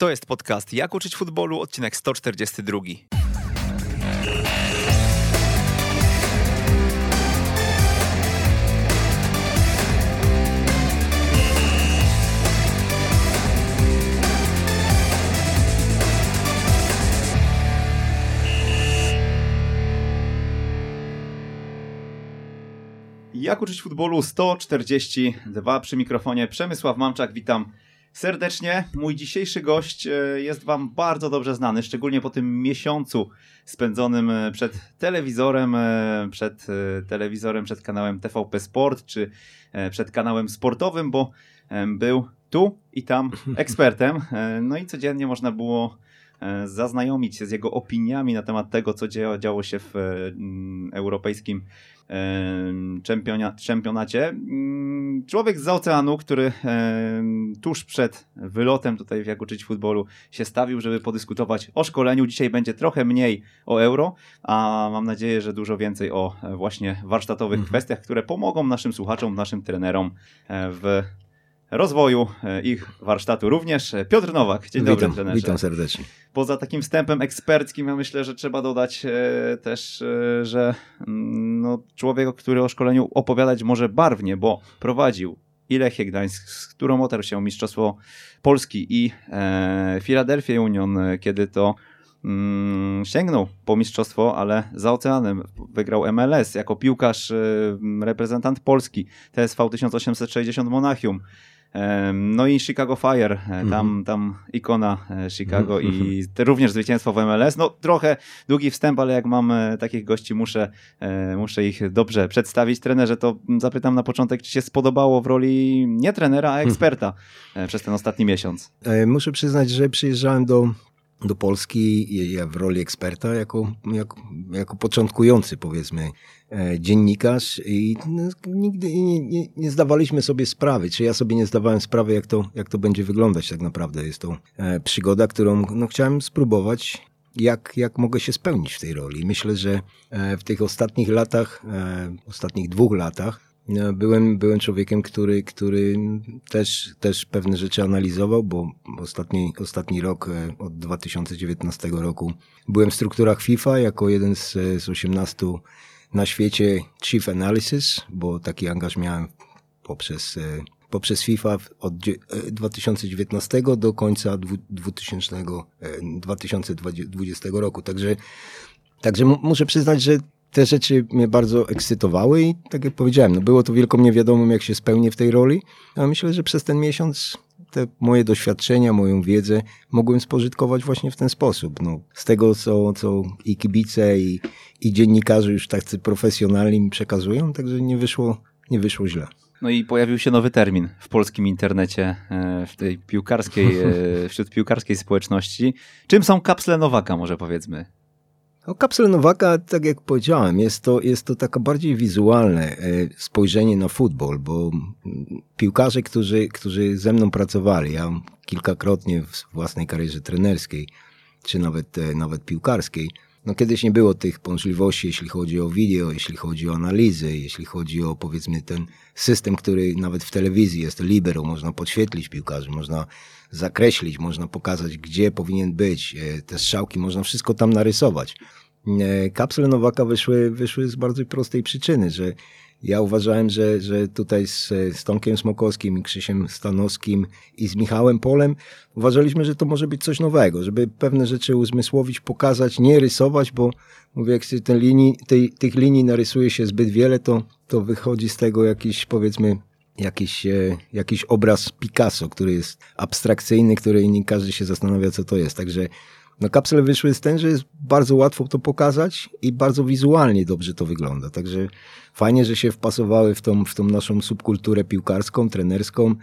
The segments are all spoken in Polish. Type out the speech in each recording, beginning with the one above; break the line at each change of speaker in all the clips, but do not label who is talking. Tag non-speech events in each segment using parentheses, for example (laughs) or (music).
To jest podcast Jak uczyć futbolu, odcinek 142. Jak uczyć futbolu 142 przy mikrofonie Przemysław Mamczak, witam serdecznie. Mój dzisiejszy gość e, jest Wam bardzo dobrze znany, szczególnie po tym miesiącu spędzonym e, przed telewizorem, e, przed telewizorem, przed kanałem TVP Sport, czy przed kanałem sportowym, bo był tu i tam (laughs) ekspertem. No i codziennie można było zaznajomić się z jego opiniami na temat tego, co działo się w europejskim czempionacie. Mm, człowiek z oceanu, który tuż przed wylotem tutaj w Jak uczyć futbolu się stawił, żeby podyskutować o szkoleniu. Dzisiaj będzie trochę mniej o euro, a mam nadzieję, że dużo więcej o właśnie warsztatowych mhm. kwestiach, które pomogą naszym słuchaczom, naszym trenerom e, w rozwoju e, ich warsztatu również. Piotr Nowak, dzień dobry
trenerze. Witam serdecznie.
Poza takim wstępem eksperckim, ja myślę, że trzeba dodać e, też, e, że mm, no, człowiek, który o szkoleniu opowiadać może barwnie, bo prowadził i Lechię Gdańsk, z którą otarł się Mistrzostwo Polski i Philadelphia Union, kiedy to mm, sięgnął po mistrzostwo, ale za oceanem wygrał MLS jako piłkarz, reprezentant Polski, TSV 1860 Monachium. No i Chicago Fire, e, tam, mhm. tam ikona e, Chicago i również zwycięstwo w MLS. No trochę długi wstęp, ale jak mam e, takich gości, muszę, muszę ich dobrze przedstawić. Trenerze, to zapytam na początek, czy się spodobało w roli nie trenera, a eksperta przez ten ostatni miesiąc?
Muszę przyznać, że przyjeżdżałem do do Polski ja w roli eksperta jako, jako, jako początkujący powiedzmy e, dziennikarz i no, nigdy nie, nie, nie, zdawaliśmy sobie sprawy, czy ja sobie nie zdawałem sprawy jak to, jak to będzie wyglądać tak naprawdę. Jest to e, przygoda, którą no, chciałem spróbować jak, jak mogę się spełnić w tej roli. Myślę, że e, w tych ostatnich latach, ostatnich dwóch latach Byłem, byłem człowiekiem, który, który też, też pewne rzeczy analizował, bo ostatni, ostatni rok, e, od 2019 roku, byłem w strukturach FIFA jako jeden z, z 18 na świecie Chief Analysis, bo taki angaż miałem poprzez, e, poprzez FIFA od 2019 e, do końca 2000, 2020 roku. Także, także muszę przyznać, że te rzeczy mnie bardzo ekscytowały i tak jak powiedziałem, no było to wielką niewiadomą, jak się spełnię w tej roli, a myślę, że przez ten miesiąc te moje doświadczenia, moją wiedzę mogłem spożytkować właśnie w ten sposób. No, z tego, co, co i kibice, i, i dziennikarze już tacy profesjonalni mi przekazują, także nie wyszło, nie wyszło źle.
No i pojawił się nowy termin w polskim internecie, e, w tej piłkarskiej, e, (laughs) wśród piłkarskiej społeczności. Czym są kapsle Nowaka, może powiedzmy?
No, kapsel Nowaka, tak jak powiedziałem, jest to, jest to taka bardziej wizualne e, spojrzenie na futbol, bo piłkarze, którzy, którzy ze mną pracowali, ja kilkakrotnie w własnej karierze trenerskiej, czy nawet, e, nawet piłkarskiej, no kiedyś nie było tych możliwości, jeśli chodzi o wideo, jeśli chodzi o analizy, jeśli chodzi o powiedzmy ten system, który nawet w telewizji jest libero, można podświetlić piłkarzy, można zakreślić, można pokazać, gdzie powinien być, e, te strzałki, można wszystko tam narysować. E, kapsle Nowaka wyszły, wyszły z bardzo prostej przyczyny, że ja uważałem, że, że tutaj z, z Tomkiem Smokowskim i Krzysiem Stanowskim i z Michałem Polem uważaliśmy, że to może być coś nowego, żeby pewne rzeczy uzmysłowić, pokazać, nie rysować, bo mówię, jak się linii, tej, tych linii narysuje się zbyt wiele, to, to wychodzi z tego jakiś powiedzmy jakiś, e, jakiś obraz Picasso, który jest abstrakcyjny, który nie każdy się zastanawia, co to jest. Także no kapsle wyszły z ten, że jest bardzo łatwo to pokazać i bardzo wizualnie dobrze to wygląda. Także fajnie, że się wpasowały w tą, w tą naszą subkulturę piłkarską, trenerską.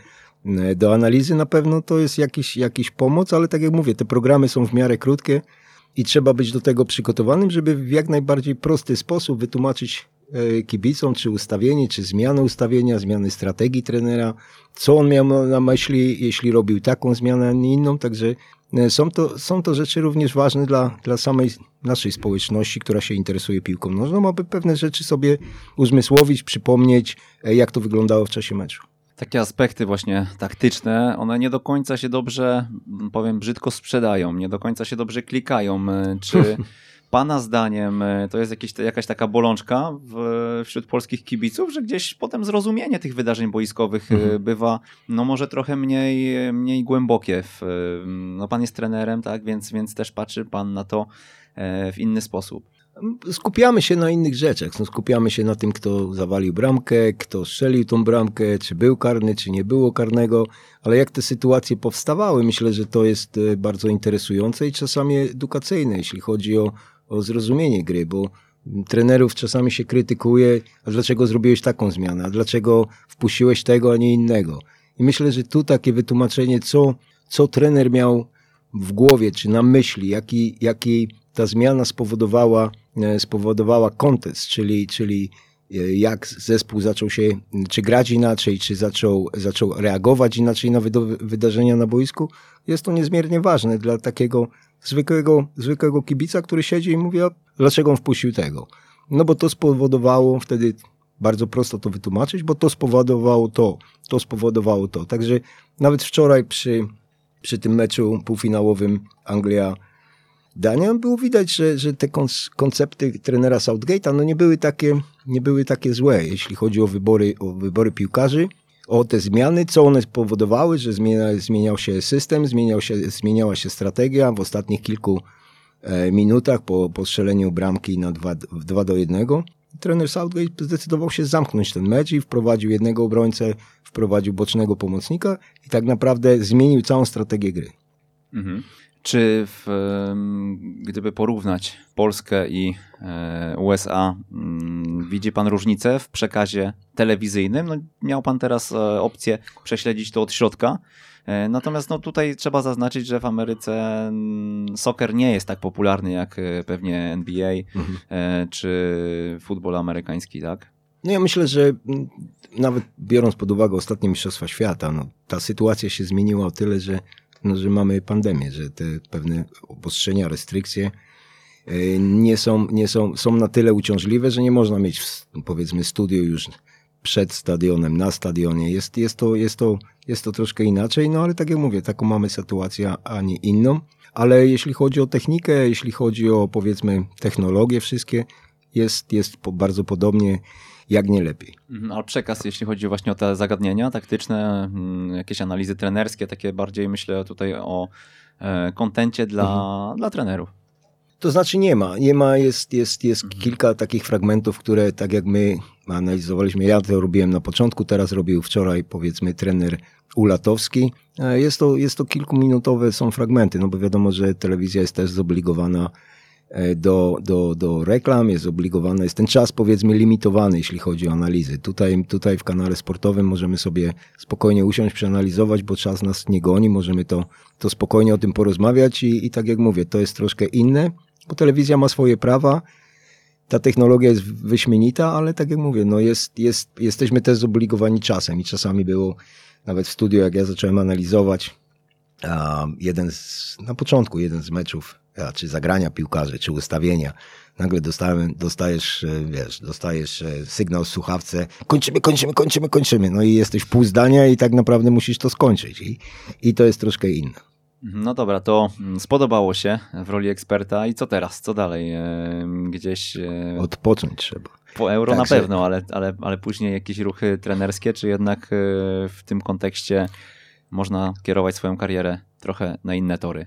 E, do analizy na pewno to jest jakiś, jakiś pomoc, ale tak jak mówię, te programy są w miarę krótkie i trzeba być do tego przygotowanym, żeby w jak najbardziej prosty sposób wytłumaczyć e, kibicom, czy ustawienie, czy zmianę ustawienia, zmiany strategii trenera, co on miał na myśli, jeśli robił taką zmianę, a nie inną. Także są to, są to rzeczy również ważne dla, dla samej naszej społeczności, która się interesuje piłką nożną, aby pewne rzeczy sobie uzmysłowić, przypomnieć, e, jak to wyglądało w czasie meczu.
takie aspekty właśnie taktyczne, one nie do końca się dobrze, powiem brzydko, sprzedają, nie do końca się dobrze klikają. E, czy (laughs) Pana zdaniem e, to jest jakieś, jakaś taka bolączka w, wśród polskich kibiców, że gdzieś potem zrozumienie tych wydarzeń boiskowych e, mhm. bywa no może trochę mniej, mniej głębokie. W, no pan jest trenerem, tak, więc, więc też patrzy Pan na to w inny sposób
skupiamy się na innych rzeczach. No, skupiamy się na tym, kto zawalił bramkę, kto strzelił tą bramkę, czy był karny, czy nie było karnego, ale jak te sytuacje powstawały, myślę, że to jest e, bardzo interesujące i czasami edukacyjne, jeśli chodzi o, o zrozumienie gry, bo trenerów czasami się krytykuje, a dlaczego zrobiłeś taką zmianę, a dlaczego wpuściłeś tego, a nie innego. I myślę, że tu takie wytłumaczenie, co, co trener miał w głowie, czy na myśli, jaki, jaki ta zmiana spowodowała, e, spowodowała kontekst, czyli, czyli e, jak zespół zaczął się, czy grać inaczej, czy zaczął, zaczął reagować inaczej na wydarzenia na boisku, jest to niezmiernie ważne dla takiego zwykłego, zwykłego kibica, który siedzi i mówi, a dlaczego on wpuścił tego? No bo to spowodowało wtedy bardzo prosto to wytłumaczyć, bo to spowodowało to, to spowodowało to. Także nawet wczoraj przy, przy tym meczu półfinałowym Anglia Dania było widać, że, że te koncepty trenera Southgate'a no nie były takie, nie były takie złe, jeśli chodzi o wybory, o wybory piłkarzy, o te zmiany, co one spowodowały, że zmienia, zmieniał się system, zmieniał się, zmieniała się strategia w ostatnich kilku e, minutach po, po strzeleniu bramki na 2, 2 do 1. Trener Southgate zdecydował się zamknąć ten mecz i wprowadził jednego obrońcę, wprowadził bocznego pomocnika i tak naprawdę zmienił całą strategię gry. Mhm.
Czy w, gdyby porównać Polskę i e, USA, mm, widzi Pan różnicę w przekazie telewizyjnym? No, miał Pan teraz e, opcję prześledzić to od środka. E, natomiast no, tutaj trzeba zaznaczyć, że w Ameryce mm, soccer nie jest tak popularny jak pewnie NBA mhm. czy futbol amerykański, tak?
No ja myślę, że mm, nawet biorąc pod uwagę ostatnie Mistrzostwa Świata, no, ta sytuacja się zmieniła o tyle, że no, że mamy pandemię, że te pewne obostrzenia, restrykcje e, nie są, nie są, są na tyle uciążliwe, że nie można mieć powiedzmy studio już przed stadionem, na stadionie. Jest, jest, to, jest, to, jest to troszkę inaczej, no ale tak jak mówię, taką mamy sytuację, a nie inną. Ale jeśli chodzi o technikę, jeśli chodzi o powiedzmy technologie wszystkie, jest, jest bardzo podobnie jak nie lepiej.
Mhm, ale przekaz, jeśli chodzi właśnie o te zagadnienia taktyczne, mm, jakieś analizy trenerskie, takie bardziej myślę tutaj o e, kontencie dla, mhm. dla trenerów.
To znaczy nie ma. Nie ma, jest, jest, jest mhm. kilka takich fragmentów, które tak jak my analizowaliśmy, ja to robiłem na początku, teraz robił wczoraj powiedzmy trener Ulatowski. E, jest to, jest to kilkuminutowe są fragmenty, no bo wiadomo, że telewizja jest też zobligowana do, do, do reklam, jest zobligowany, jest ten czas powiedzmy limitowany, jeśli chodzi o analizy. Tutaj, tutaj w kanale sportowym możemy sobie spokojnie usiąść, przeanalizować, bo czas nas nie goni, możemy to, to spokojnie o tym porozmawiać i, i tak jak mówię, to jest troszkę inne, bo telewizja ma swoje prawa, ta technologia jest wyśmienita, ale tak jak mówię, no jest, jest, jesteśmy też zobligowani czasem i czasami było nawet w studiu, jak ja zacząłem analizować, jeden z, na początku jeden z meczów czy zagrania piłkarzy, czy ustawienia. Nagle dostałem, dostajesz, e, wiesz, dostajesz e, sygnał z słuchawce, kończymy, kończymy, kończymy, kończymy. No i jesteś pół zdania i tak naprawdę musisz to skończyć. I, i to jest troszkę inne.
No dobra, to mm, spodobało się w roli eksperta i co teraz? Co dalej? E, gdzieś...
Odpocząć trzeba.
Po euro na pewno, ale, ale, ale później jakieś ruchy trenerskie, czy jednak w tym kontekście można kierować swoją karierę trochę na inne tory?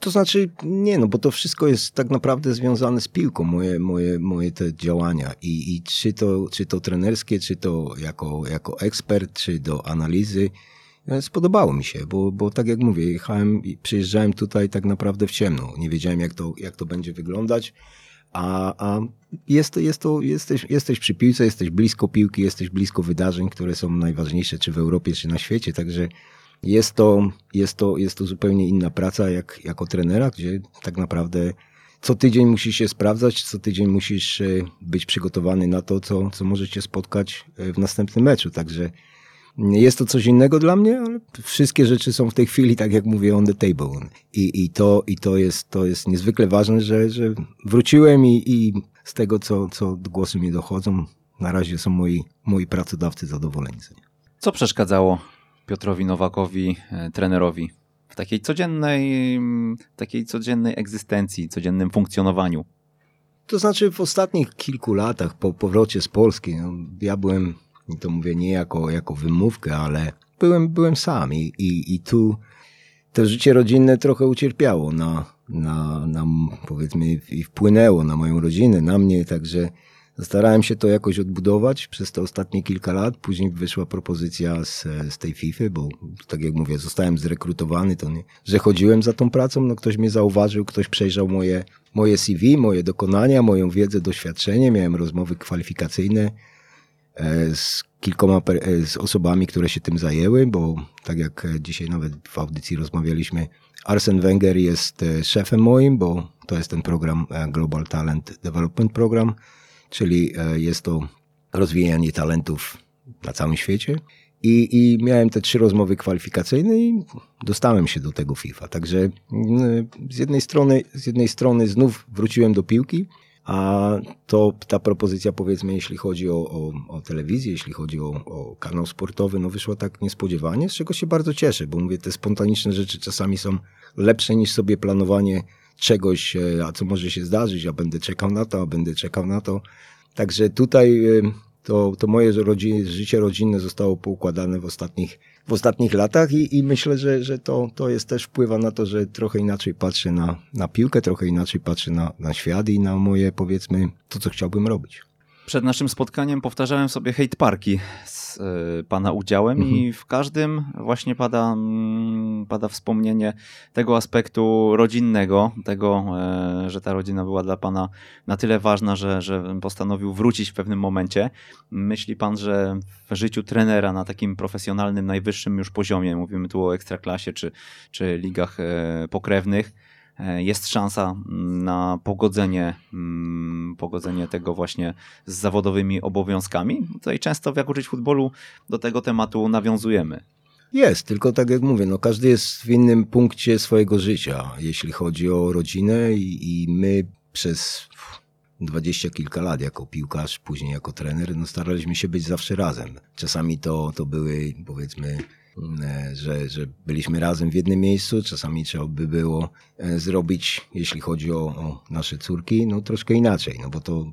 To znaczy, nie, no bo to wszystko jest tak naprawdę związane z piłką, moje, moje, moje te działania. I, i czy, to, czy to trenerskie, czy to jako, jako ekspert, czy do analizy, e, spodobało mi się, bo, bo tak jak mówię, jechałem i przyjeżdżałem tutaj tak naprawdę w ciemno. Nie wiedziałem, jak to, jak to będzie wyglądać. A, a jest, jest to, jesteś, jesteś przy piłce, jesteś blisko piłki, jesteś blisko wydarzeń, które są najważniejsze, czy w Europie, czy na świecie. Także jest to, jest to, jest to zupełnie inna praca jak, jako trenera, gdzie tak naprawdę co tydzień musisz się sprawdzać, co tydzień musisz e, być przygotowany na to, co, co może cię spotkać e, w następnym meczu. Także jest to coś innego dla mnie, ale wszystkie rzeczy są w tej chwili, tak jak mówię, on the table. I, i, to, i to, jest, to jest niezwykle ważne, że, że wróciłem i, i z tego, co, co głosy mi dochodzą, na razie są moi, moi pracodawcy zadowoleni.
Co przeszkadzało Piotrowi Nowakowi, e, trenerowi, w takiej codziennej, takiej codziennej egzystencji, codziennym funkcjonowaniu?
To znaczy w ostatnich kilku latach po powrocie z Polski, no, ja byłem, to mówię nie jako, jako wymówkę, ale byłem, byłem sam i, i, i tu to życie rodzinne trochę ucierpiało na, na, na powiedzmy i wpłynęło na moją rodzinę, na mnie, także Starałem się to jakoś odbudować przez te ostatnie kilka lat. Później wyszła propozycja z, z tej FIFA, bo tak jak mówię, zostałem zrekrutowany, to nie, że chodziłem za tą pracą, no ktoś mnie zauważył, ktoś przejrzał moje, moje CV, moje dokonania, moją wiedzę, doświadczenie. Miałem rozmowy kwalifikacyjne e, z kilkoma e, z osobami, które się tym zajęły, bo tak jak dzisiaj nawet w audycji rozmawialiśmy, Arsen Wenger jest e, szefem moim, bo to jest ten program Global Talent Development Program czyli e, jest to rozwijanie talentów na całym świecie. I, I miałem te trzy rozmowy kwalifikacyjne i dostałem się do tego FIFA. Także z jednej strony, z jednej strony znów wróciłem do piłki, a to ta propozycja, powiedzmy, jeśli chodzi o, o, o telewizję, jeśli chodzi o, o, kanał sportowy, no wyszła tak niespodziewanie, z czego się bardzo cieszę, bo mówię, te spontaniczne rzeczy czasami są lepsze niż sobie planowanie czegoś, e, a co może się zdarzyć, a będę czekał na to, a będę czekał na to. Także tutaj e, to, to moje rodzin, życie rodzinne zostało poukładane w ostatnich, w ostatnich latach i, i myślę, że, że to, to jest też wpływa na to, że trochę inaczej patrzę na, na piłkę, trochę inaczej patrzę na, na świat i na moje, powiedzmy, to, co chciałbym robić.
Przed naszym spotkaniem powtarzałem sobie hate parki z y, pana udziałem mhm. i w każdym właśnie pada, mm, pada wspomnienie tego aspektu rodzinnego, tego, y, że ta rodzina była dla pana na tyle ważna, że, że postanowił wrócić w pewnym momencie. Myśli pan, że w życiu trenera na takim profesjonalnym, najwyższym już poziomie, mówimy tu o ekstraklasie czy, czy ligach y, pokrewnych, jest szansa na pogodzenie, mm, pogodzenie tego właśnie z zawodowymi obowiązkami. Tutaj często w Jak uczyć futbolu do tego tematu nawiązujemy.
Jest, tylko tak jak mówię, no każdy jest w innym punkcie swojego życia, jeśli chodzi o rodzinę i, i my przez dwadzieścia kilka lat jako piłkarz, później jako trener, no staraliśmy się być zawsze razem. Czasami to, to były powiedzmy E, że, że byliśmy razem w jednym miejscu. Czasami trzeba by było e, zrobić, jeśli chodzi o, o nasze córki, no troszkę inaczej, no bo to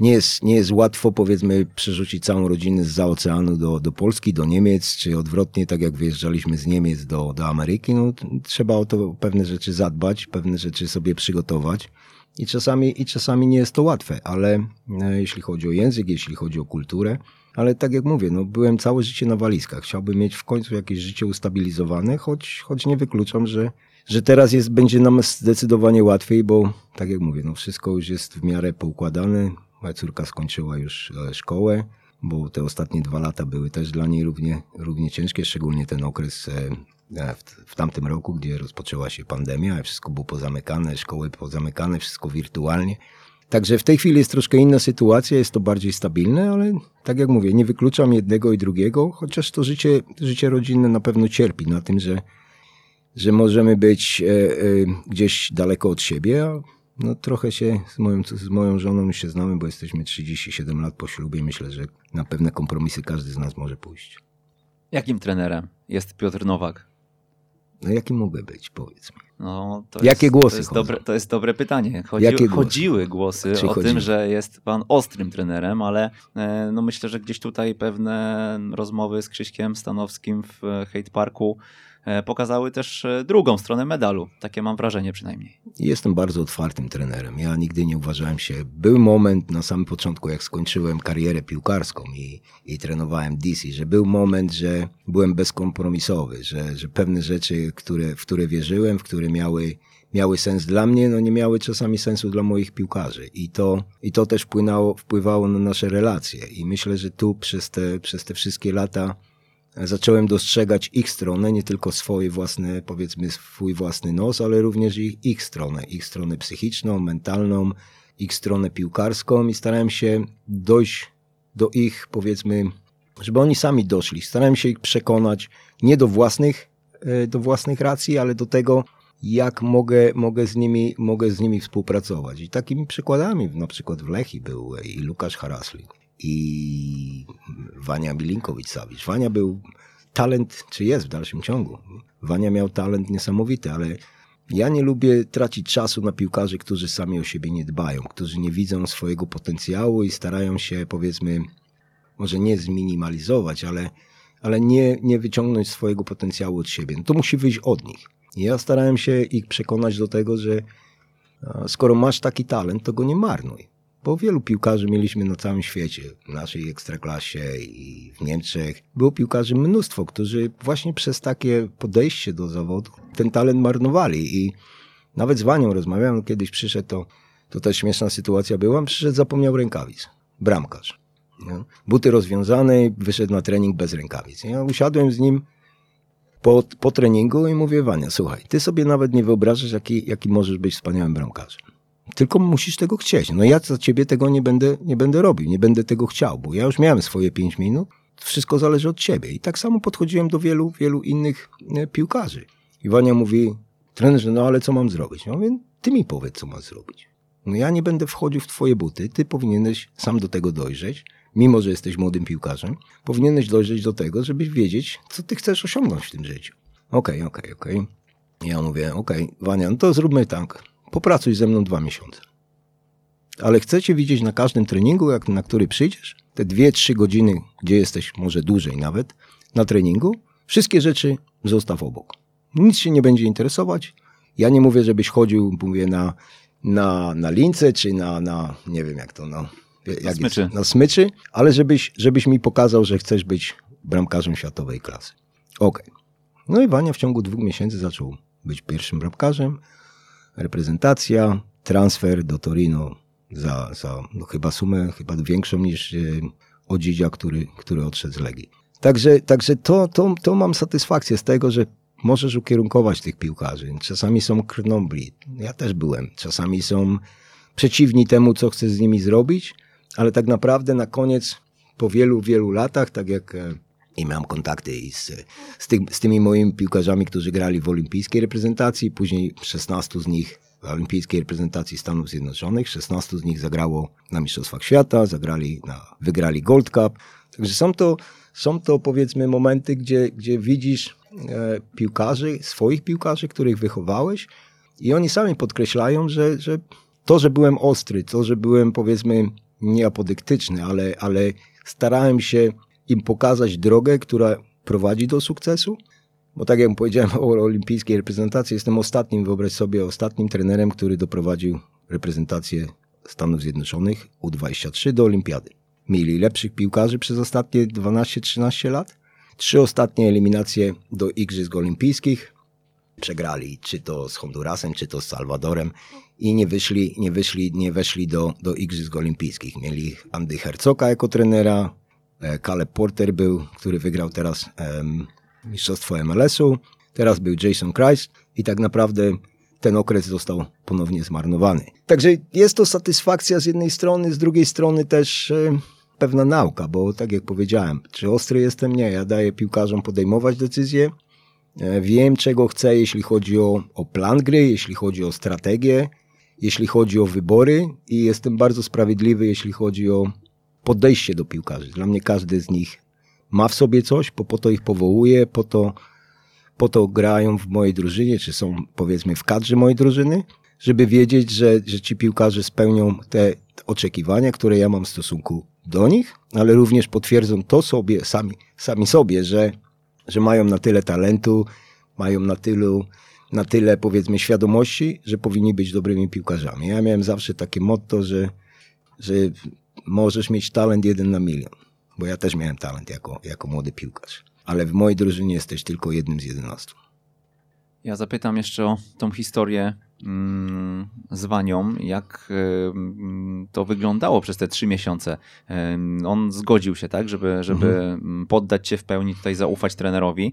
nie jest, nie jest łatwo, powiedzmy, przerzucić całą rodzinę z za oceanu do, do Polski, do Niemiec, czy odwrotnie, tak jak wyjeżdżaliśmy z Niemiec do, do Ameryki. No, trzeba o to pewne rzeczy zadbać, pewne rzeczy sobie przygotować. I czasami, I czasami nie jest to łatwe, ale e, jeśli chodzi o język, jeśli chodzi o kulturę, ale tak jak mówię, no, byłem całe życie na walizkach. Chciałbym mieć w końcu jakieś życie ustabilizowane, choć, choć nie wykluczam, że, że teraz jest, będzie nam zdecydowanie łatwiej, bo tak jak mówię, no, wszystko już jest w miarę poukładane. Moja córka skończyła już e, szkołę, bo te ostatnie dwa lata były też dla niej równie, równie ciężkie, szczególnie ten okres e, e, w, w tamtym roku, gdzie rozpoczęła się pandemia, wszystko było pozamykane, szkoły pozamykane, wszystko wirtualnie. Także w tej chwili jest troszkę inna sytuacja, jest to bardziej stabilne, ale tak jak mówię, nie wykluczam jednego i drugiego, chociaż to życie, życie rodzinne na pewno cierpi na tym, że, że możemy być e, e, gdzieś daleko od siebie, a no, trochę się z moją, z moją żoną się znamy, bo jesteśmy 37 lat po ślubie. Myślę, że na pewne kompromisy każdy z nas może pójść.
Jakim trenerem jest Piotr Nowak?
No jaki mógłby być, powiedz mi.
No,
Jakie
jest,
głosy
to jest, dobre, to jest dobre pytanie. Chodzi, Jakie chodziły głosy Czy o chodziły? tym, że jest pan ostrym trenerem, ale e, no myślę, że gdzieś tutaj pewne rozmowy z Krzyśkiem Stanowskim w Hate Parku E, pokazały też e, drugą stronę medalu. Takie mam wrażenie przynajmniej.
Jestem bardzo otwartym trenerem. Ja nigdy nie uważałem się. Był moment na samym początku, jak skończyłem karierę piłkarską i, i trenowałem DC, że był moment, że byłem bezkompromisowy, że, że pewne rzeczy, które, w które wierzyłem, w które miały miały sens dla mnie, no nie miały czasami sensu dla moich piłkarzy. I to, i to też wpłynęło, wpływało na nasze relacje. I myślę, że tu przez te, przez te wszystkie lata zacząłem dostrzegać ich stronę, nie tylko swoje własne, powiedzmy swój własny nos, ale również ich, ich stronę, ich stronę psychiczną, mentalną, ich stronę piłkarską i starałem się dojść do ich, powiedzmy, żeby oni sami doszli. Starałem się ich przekonać nie do własnych, e, do własnych racji, ale do tego, jak mogę, mogę, z nimi, mogę z nimi współpracować. I takimi przykładami, na przykład w Lechi był i Lukasz Harasli, i Wania Milinkowicz-Sawicz. Wania był talent, czy jest w dalszym ciągu. Wania miał talent niesamowity, ale ja nie lubię tracić czasu na piłkarzy, którzy sami o siebie nie dbają, którzy nie widzą swojego potencjału i starają się, powiedzmy, może nie zminimalizować, ale, ale nie, nie wyciągnąć swojego potencjału od siebie. No to musi wyjść od nich. I ja starałem się ich przekonać do tego, że skoro masz taki talent, to go nie marnuj. Bo wielu piłkarzy mieliśmy na całym świecie, w naszej ekstraklasie i w Niemczech. Było piłkarzy mnóstwo, którzy właśnie przez takie podejście do zawodu ten talent marnowali. I nawet z Wanią rozmawiałem, kiedyś przyszedł, to, to też śmieszna sytuacja była, przyszedł, zapomniał rękawic. Bramkarz. Nie? Buty rozwiązane, wyszedł na trening bez rękawic. Ja usiadłem z nim po, po treningu i mówię, Wania, słuchaj, ty sobie nawet nie wyobrażasz, jaki, jaki możesz być wspaniałym bramkarzem. Tylko musisz tego chcieć. No ja za ciebie tego nie będę, nie będę robił, nie będę tego chciał, bo ja już miałem swoje pięć minut, wszystko zależy od ciebie. I tak samo podchodziłem do wielu, wielu innych e, piłkarzy. I Wania mówi, trenerze, no ale co mam zrobić? Ja mówię, ty mi powiedz, co mam zrobić. No ja nie będę wchodził w twoje buty, ty powinieneś sam do tego dojrzeć, mimo że jesteś młodym piłkarzem, powinieneś dojrzeć do tego, żebyś wiedzieć, co ty chcesz osiągnąć w tym życiu. Okej, okay, okej, okay, okej. Okay. Ja mówię, okej, okay, Wania, no to zróbmy tak. Popracuj ze mną dwa miesiące. Ale chcecie widzieć na każdym treningu, jak, na który przyjdziesz, te dwie, trzy godziny, gdzie jesteś, może dłużej nawet, na treningu, wszystkie rzeczy zostaw obok. Nic się nie będzie interesować. Ja nie mówię, żebyś chodził, mówię, na, na, na lince, czy na, na, nie wiem jak to, no, jak
na, smyczy.
Jest, na smyczy, ale żebyś, żebyś mi pokazał, że chcesz być bramkarzem światowej klasy. Okej. Okay. No i Wania w ciągu dwóch miesięcy zaczął być pierwszym bramkarzem, reprezentacja, transfer do Torino za, za no chyba sumę chyba większą niż e, Odzidzia, który, który odszedł z Legii. Także, także to, to, to mam satysfakcję z tego, że możesz ukierunkować tych piłkarzy. Czasami są krnobli, ja też byłem. Czasami są przeciwni temu, co chcesz z nimi zrobić, ale tak naprawdę na koniec, po wielu, wielu latach, tak jak e, i miałem kontakty i z, z, z tymi moimi piłkarzami, którzy grali w olimpijskiej reprezentacji, później 16 z nich w olimpijskiej reprezentacji Stanów Zjednoczonych, 16 z nich zagrało na Mistrzostwach Świata, zagrali na, wygrali Gold Cup. Także są to, są to powiedzmy momenty, gdzie, gdzie widzisz e, piłkarzy, swoich piłkarzy, których wychowałeś i oni sami podkreślają, że, że to, że byłem ostry, to, że byłem powiedzmy nieapodyktyczny, ale, ale starałem się im pokazać drogę, która prowadzi do sukcesu. Bo tak jak powiedziałem o olimpijskiej reprezentacji, jestem ostatnim, wyobraź sobie, ostatnim trenerem, który doprowadził reprezentację Stanów Zjednoczonych U23 do olimpiady. Mieli lepszych piłkarzy przez ostatnie 12-13 lat. Trzy ostatnie eliminacje do Igrzysk Olimpijskich. Przegrali czy to z Hondurasem, czy to z Salwadorem i nie wyszli, nie wyszli, nie weszli do, do Igrzysk Olimpijskich. Mieli Andy Hercoka jako trenera, Caleb Porter był, który wygrał teraz um, mistrzostwo MLS-u. Teraz był Jason Christ i tak naprawdę ten okres został ponownie zmarnowany. Także jest to satysfakcja z jednej strony, z drugiej strony też e, pewna nauka, bo tak jak powiedziałem, czy ostry jestem? Nie. Ja daję piłkarzom podejmować decyzje. E, wiem, czego chcę, jeśli chodzi o, o plan gry, jeśli chodzi o strategię, jeśli chodzi o wybory i jestem bardzo sprawiedliwy, jeśli chodzi o podejście do piłkarzy. Dla mnie każdy z nich ma w sobie coś, bo po to ich powołuję, po to, po to grają w mojej drużynie, czy są powiedzmy w kadrze mojej drużyny, żeby wiedzieć, że, że ci piłkarze spełnią te oczekiwania, które ja mam w stosunku do nich, ale również potwierdzą to sobie, sami, sami sobie, że, że mają na tyle talentu, mają na tylu, na tyle powiedzmy świadomości, że powinni być dobrymi piłkarzami. Ja miałem zawsze takie motto, że, że możesz mieć talent jeden na milion, bo ja też miałem talent jako, jako młody piłkarz, ale w mojej drużynie jesteś tylko jednym z jedenastu.
Ja zapytam jeszcze o tą historię mm, z Wanią, jak to wyglądało przez te trzy miesiące. On zgodził się, tak, żeby, żeby mhm. poddać się w pełni, tutaj zaufać trenerowi.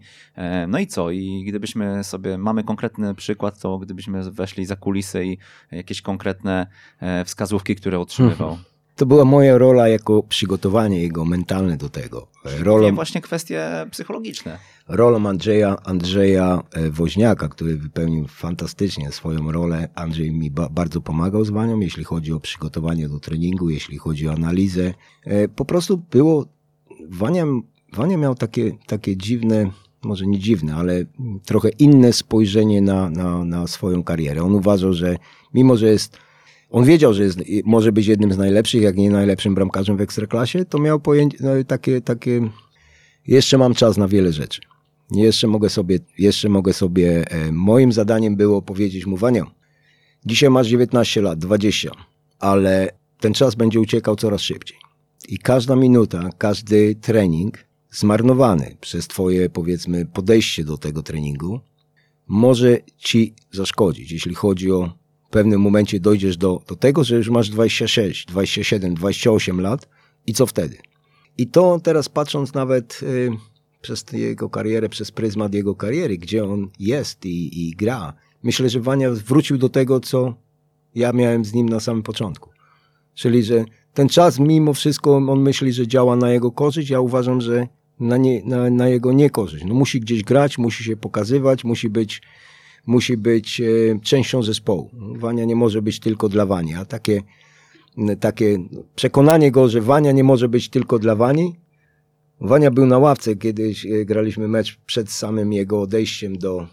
No i co? I gdybyśmy sobie, mamy konkretny przykład, to gdybyśmy weszli za kulisy i jakieś konkretne e, wskazówki, które otrzymywał. Mhm. (laughs)
to była moja rola jako przygotowanie jego mentalne do tego.
Rolą, właśnie kwestie psychologiczne.
Rolą Andrzeja, Andrzeja e, Woźniaka, który wypełnił fantastycznie swoją rolę. Andrzej mi ba bardzo pomagał z Wanią, jeśli chodzi o przygotowanie do treningu, jeśli chodzi o analizę. E, po prostu było, Wania, Wania miał takie, takie dziwne, może nie dziwne, ale trochę inne spojrzenie na, na, na swoją karierę. On uważał, że mimo, że jest on wiedział, że jest, może być jednym z najlepszych, jak nie najlepszym bramkarzem w Ekstraklasie, to miał pojęcie, no, takie, takie, jeszcze mam czas na wiele rzeczy. Jeszcze mogę sobie, jeszcze mogę sobie, e, moim zadaniem było powiedzieć mu, Wania, dzisiaj masz 19 lat, 20, ale ten czas będzie uciekał coraz szybciej. I każda minuta, każdy trening zmarnowany przez twoje, powiedzmy, podejście do tego treningu może ci zaszkodzić, jeśli chodzi o pewnym momencie dojdziesz do, do tego, że już masz 26, 27, 28 lat i co wtedy? I to teraz patrząc nawet y, przez jego karierę, przez pryzmat jego kariery, gdzie on jest i, i gra, myślę, że Wania wrócił do tego, co ja miałem z nim na samym początku. Czyli, że ten czas mimo wszystko on myśli, że działa na jego korzyść, ja uważam, że na, nie, na, na jego niekorzyść. No musi gdzieś grać, musi się pokazywać, musi być musi być e, częścią zespołu. Wania nie może być tylko dla Wani, a takie, takie przekonanie go, że Wania nie może być tylko dla Wani. Wania był na ławce, kiedyś e, graliśmy mecz przed samym jego odejściem do,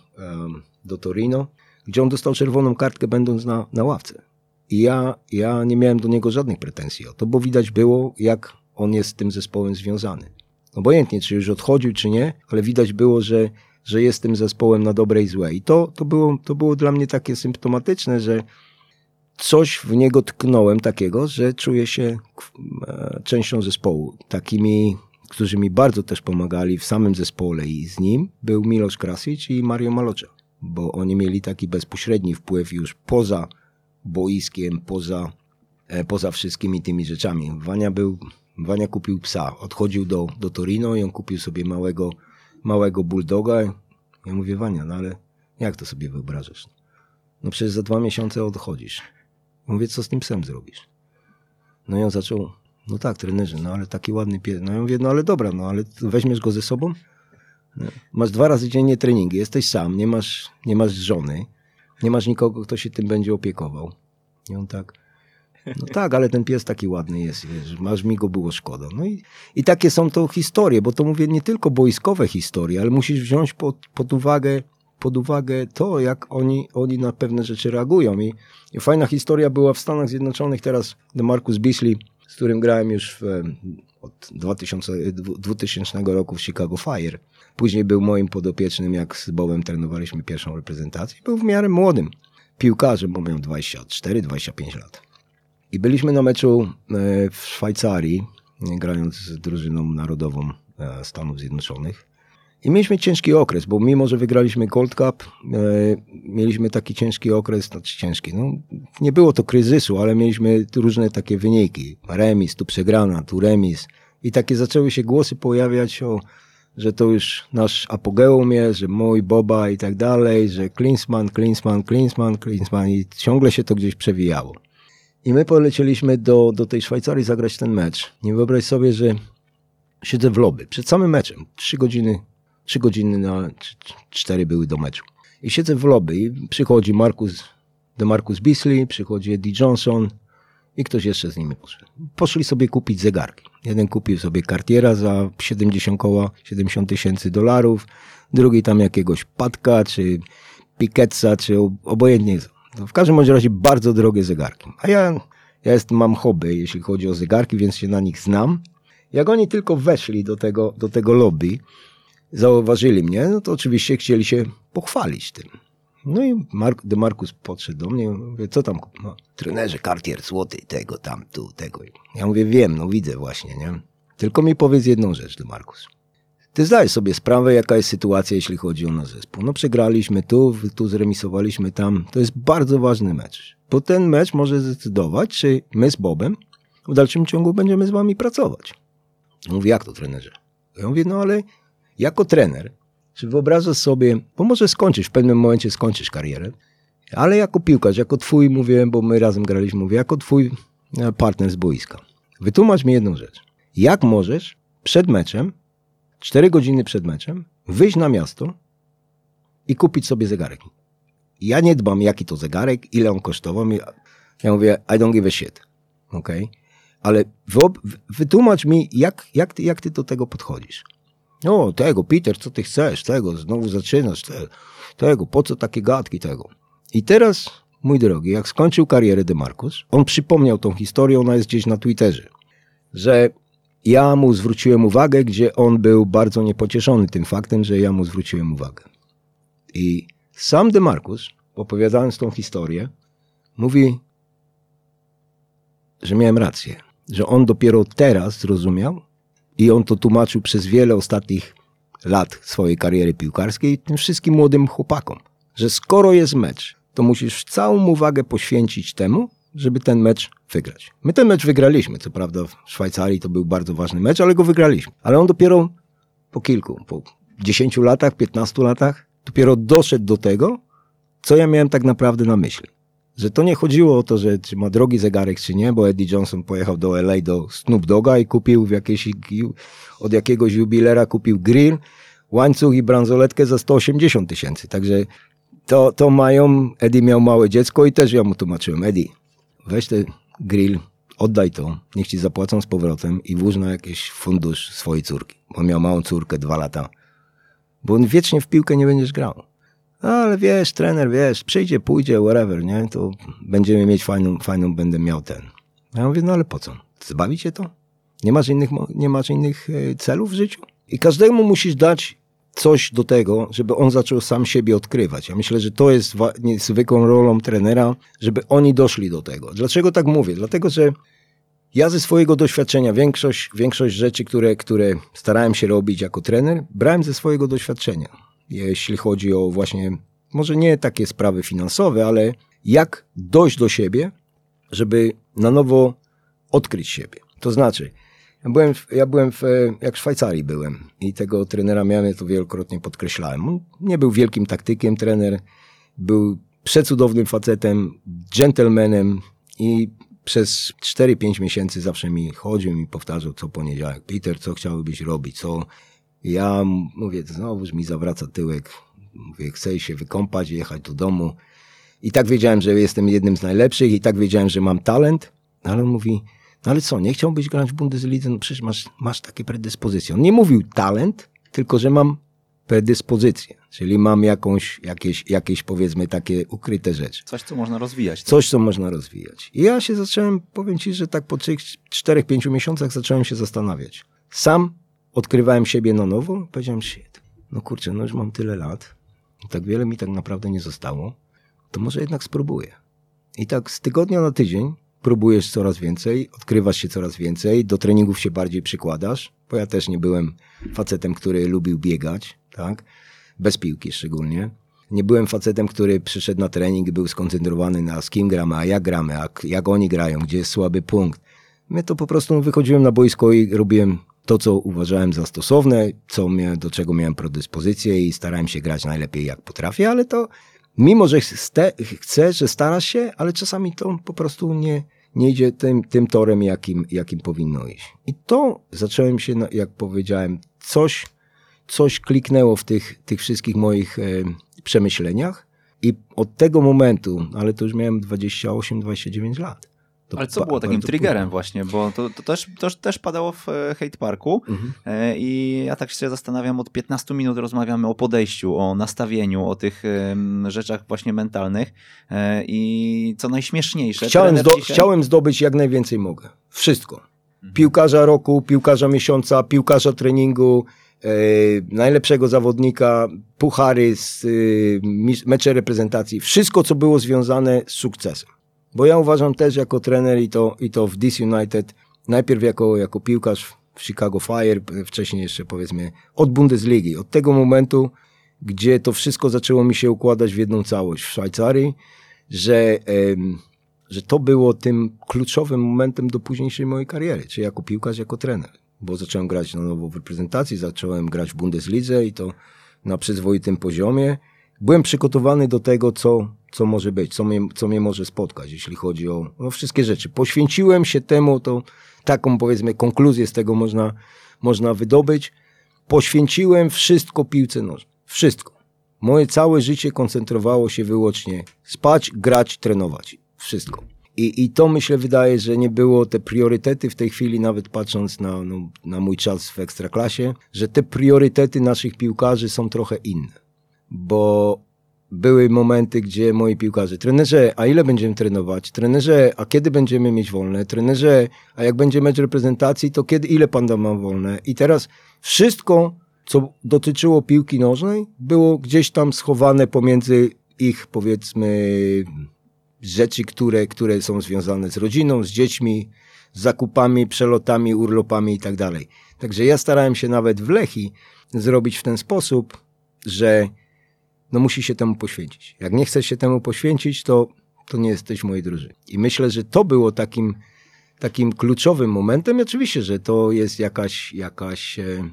do Torino, gdzie on dostał czerwoną kartkę będąc na, na ławce. I ja, ja nie miałem do niego żadnych pretensji o to, bo widać było, jak on jest z tym zespołem związany. Obojętnie, czy już odchodził, czy nie, ale widać było, że że jest tym zespołem na dobre i złe. I to, to, było, to było dla mnie takie symptomatyczne, że coś w niego tknąłem takiego, że czuję się e, częścią zespołu. Takimi, którzy mi bardzo też pomagali w samym zespole i z nim był Miloš Krasic i Mario Malocza, bo oni mieli taki bezpośredni wpływ już poza boiskiem, poza, e, poza wszystkimi tymi rzeczami. Wania był, Wania kupił psa, odchodził do, do Torino i on kupił sobie małego małego bulldoga. Ja mówię, Wania, no ale jak to sobie wyobrażasz? No przecież za dwa miesiące odchodzisz. Mówię, co z tym psem zrobisz? No i on zaczął, no tak, trenerze, no ale taki ładny pies. No ja mówię, no ale dobra, no ale weźmiesz go ze sobą? No. Masz dwa razy dziennie treningi, jesteś sam, nie masz, nie masz żony, nie masz nikogo, kto się tym będzie opiekował. I on tak, no tak, ale ten pies taki ładny jest, wiesz, masz mi go było szkoda. No i, i takie są to historie, bo to mówię nie tylko boiskowe historie, ale musisz wziąć pod, pod uwagę pod uwagę to, jak oni, oni na pewne rzeczy reagują. I, I, fajna historia była w Stanach Zjednoczonych teraz Marcus Beasley, z którym grałem już w, od 2000, 2000 roku w Chicago Fire. Później był moim podopiecznym, jak z Bobem trenowaliśmy pierwszą reprezentację. Był w miarę młodym piłkarzem, bo miał 24-25 lat. I byliśmy na meczu e, w Szwajcarii, grając z drużyną narodową e, Stanów Zjednoczonych. I mieliśmy ciężki okres, bo mimo, że wygraliśmy Gold Cup, e, mieliśmy taki ciężki okres, znaczy ciężki, no nie było to kryzysu, ale mieliśmy różne takie wyniki. Remis, tu przegrana, tu remis. I takie zaczęły się głosy pojawiać o, że to już nasz apogeum jest, że mój Boba i tak dalej, że Klinsman, Klinsman, Klinsman, Klinsman i ciągle się to gdzieś przewijało. I my polecieliśmy do, do tej Szwajcarii zagrać ten mecz. Nie wyobraź sobie, że siedzę w lobby przed samym meczem. Trzy godziny, trzy godziny na cztery były do meczu. I siedzę w lobby i przychodzi Markus, de Marcus Beasley, przychodzi Eddie Johnson i ktoś jeszcze z nimi poszedł. Poszli sobie kupić zegarki. Jeden kupił sobie Cartiera za 70 koła, 70 tysięcy dolarów, drugi tam jakiegoś Patka, czy Piketsa, czy obojętnie w każdym razie bardzo drogie zegarki. A ja, ja jest, mam hobby, jeśli chodzi o zegarki, więc się na nich znam. Jak oni tylko weszli do tego, do tego lobby, zauważyli mnie, no to oczywiście chcieli się pochwalić tym. No i Mark, de Marcus podszedł do mnie, mówię, co tam, no, trenerze Cartier złoty, tego, tam, tu, tego. Ja mówię, wiem, no widzę właśnie, nie? Tylko mi powiedz jedną rzecz, de Marcus. Ty zdajesz sobie sprawę, jaka jest sytuacja, jeśli chodzi o nasz zespół. No przegraliśmy tu, tu zremisowaliśmy tam. To jest bardzo ważny mecz, bo ten mecz może zdecydować, czy my z Bobem w dalszym ciągu będziemy z wami pracować. Mówi, jak to trenerze? Ja mówię, no ale jako trener, czy wyobrażasz sobie, bo może skończysz, w pewnym momencie skończysz karierę, ale jako piłkarz, jako twój, mówię, bo my razem graliśmy, mówię, jako twój e, partner z boiska. wytłumacz mi jedną rzecz. Jak możesz przed meczem, 4 godziny przed meczem, wyjść na miasto i kupić sobie zegarek? Ja nie dbam, jaki to zegarek, ile on kosztował. Ja mówię, I don't give a shit. Okay? Ale wytłumacz mi, jak, jak, ty, jak ty do tego podchodzisz. O, tego, Peter, co ty chcesz? Tego, znowu zaczynasz. Te, tego, po co takie gadki tego? I teraz, mój drogi, jak skończył karierę DeMarcus, on przypomniał tą historię, ona jest gdzieś na Twitterze, że ja mu zwróciłem uwagę, gdzie on był bardzo niepocieszony tym faktem, że ja mu zwróciłem uwagę. I sam DeMarcus, opowiadając tą historię, mówi, że miałem rację, że on dopiero teraz zrozumiał i on to tłumaczył przez wiele ostatnich lat swojej kariery piłkarskiej tym wszystkim młodym chłopakom, że skoro jest mecz, to musisz całą uwagę poświęcić temu, żeby ten mecz wygrać. My ten mecz wygraliśmy, co prawda w Szwajcarii to był bardzo ważny mecz, ale go wygraliśmy. Ale on dopiero po kilku, po 10 latach, 15 latach, dopiero doszedł do tego, co ja miałem tak naprawdę na myśli. Że to nie chodziło o to, że czy ma drogi zegarek, czy nie, bo Eddie Johnson pojechał do LA do Snoop Doga i kupił w jakiejś, od jakiegoś jubilera kupił grill, łańcuch i bransoletkę za 180 tysięcy. Także to, to mają, Eddie miał małe dziecko i też ja mu tłumaczyłem, Eddie, weź ten grill, oddaj to, niech ci zapłacą z powrotem i włóż na jakiś fundusz swojej córki. On miał małą córkę, dwa lata. Bo on wiecznie w piłkę nie będziesz grał. No, ale wiesz, trener, wiesz, przyjdzie, pójdzie, whatever, nie? To będziemy mieć fajną, fajną będę miał ten. Ja mówię, no ale po co? Zbawi cię to? Nie masz innych, nie masz innych e, celów w życiu? I każdemu musisz dać coś do tego, żeby on zaczął sam siebie odkrywać. Ja myślę, że to jest zwykłą rolą trenera, żeby oni doszli do tego. Dlaczego tak mówię? Dlatego, że ja ze swojego doświadczenia większość, większość rzeczy, które, które starałem się robić jako trener, brałem ze swojego doświadczenia. Jeśli chodzi o właśnie, może nie takie sprawy finansowe, ale jak dojść do siebie, żeby na nowo odkryć siebie. To znaczy, ja byłem, w, ja byłem w, jak w Szwajcarii byłem i tego trenera ja to wielokrotnie podkreślałem. On nie był wielkim taktykiem trener, był przecudownym facetem, gentlemanem i przez 4-5 miesięcy zawsze mi chodził i powtarzał co poniedziałek. Peter, co chciałbyś robić, co... Ja mówię, znowuż mi zawraca tyłek. Mówię, chcę się wykąpać, jechać do domu. I tak wiedziałem, że jestem jednym z najlepszych i tak wiedziałem, że mam talent. Ale on mówi, no ale co, nie chciałbyś grać w Bundeslidze? No przecież masz, masz takie predyspozycje. On nie mówił talent, tylko że mam predyspozycję, czyli mam jakąś, jakieś, jakieś powiedzmy takie ukryte rzeczy.
Coś, co można rozwijać. Tak?
Coś, co można rozwijać. I ja się zacząłem, powiem ci, że tak po 4, 5 miesiącach zacząłem się zastanawiać. Sam odkrywałem siebie na nowo, powiedziałem, shit, no kurczę, no już mam tyle lat, tak wiele mi tak naprawdę nie zostało, to może jednak spróbuję. I tak z tygodnia na tydzień próbujesz coraz więcej, odkrywasz się coraz więcej, do treningów się bardziej przykładasz, bo ja też nie byłem facetem, który lubił biegać, tak? Bez piłki szczególnie. Nie byłem facetem, który przyszedł na trening i był skoncentrowany na z kim gramy, a jak gramy, a jak oni grają, gdzie jest słaby punkt. My to po prostu wychodziłem na boisko i robiłem to, co uważałem za stosowne, co do czego miałem predyspozycję i starałem się grać najlepiej jak potrafię, ale to mimo, że chcę, że starasz się, ale czasami to po prostu nie, nie idzie tym, tym torem, jakim, jakim powinno iść. I to zacząłem się, jak powiedziałem, coś, coś kliknęło w tych, tych wszystkich moich e, przemyśleniach i od tego momentu, ale to już miałem 28-29 lat,
Ale co było takim triggerem właśnie, bo to, to, też, to też padało w e, Hate Parku mhm. E, i ja tak się zastanawiam, od 15 minut rozmawiamy o podejściu, o nastawieniu, o tych rzeczach właśnie mentalnych e, i co najśmieszniejsze.
Chciałem, zdo dzisiaj... chciałem zdobyć jak najwięcej mogę. Wszystko. Mhm. Piłkarza roku, piłkarza miesiąca, piłkarza treningu, najlepszego zawodnika, puchary, z, mecze reprezentacji, wszystko co było związane z sukcesem. Bo ja uważam też jako trener i to, i to w DC United, najpierw jako, jako piłkarz w Chicago Fire, wcześniej jeszcze powiedzmy od Bundesligi, od tego momentu, gdzie to wszystko zaczęło mi się układać w jedną całość w Szwajcarii, że, że to było tym kluczowym momentem do późniejszej mojej kariery, czy jako piłkarz, jako trener. Bo zacząłem grać na nowo w reprezentacji, zacząłem grać w Bundeslidze i to na przyzwoitym poziomie. Byłem przygotowany do tego, co co może być, co mnie, co mnie może spotkać, jeśli chodzi o no, wszystkie rzeczy. Poświęciłem się temu, to taką powiedzmy konkluzję z tego można, można wydobyć. Poświęciłem wszystko piłce nożnej. Wszystko. Moje całe życie koncentrowało się wyłącznie spać, grać, trenować. Wszystko. I, I to myślę wydaje, że nie było te priorytety w tej chwili, nawet patrząc na, no, na mój czas w ekstraklasie, że te priorytety naszych piłkarzy są trochę inne. Bo były momenty, gdzie moi piłkarze, trenerze, a ile będziemy trenować? Trenerze, a kiedy będziemy mieć wolne? Trenerze, a jak będzie mecz reprezentacji, to kiedy, ile pan da mam wolne? I teraz wszystko, co dotyczyło piłki nożnej, było gdzieś tam schowane pomiędzy ich, powiedzmy, rzeczy, które, które są związane z rodziną, z dziećmi, z zakupami, przelotami, urlopami i tak dalej. Także ja starałem się nawet w Lechi zrobić w ten sposób, że no musi się temu poświęcić. Jak nie chcesz się temu poświęcić, to, to nie jesteś mojej drużynie. I myślę, że to było takim, takim kluczowym momentem. Oczywiście, że to jest jakaś, jakaś e,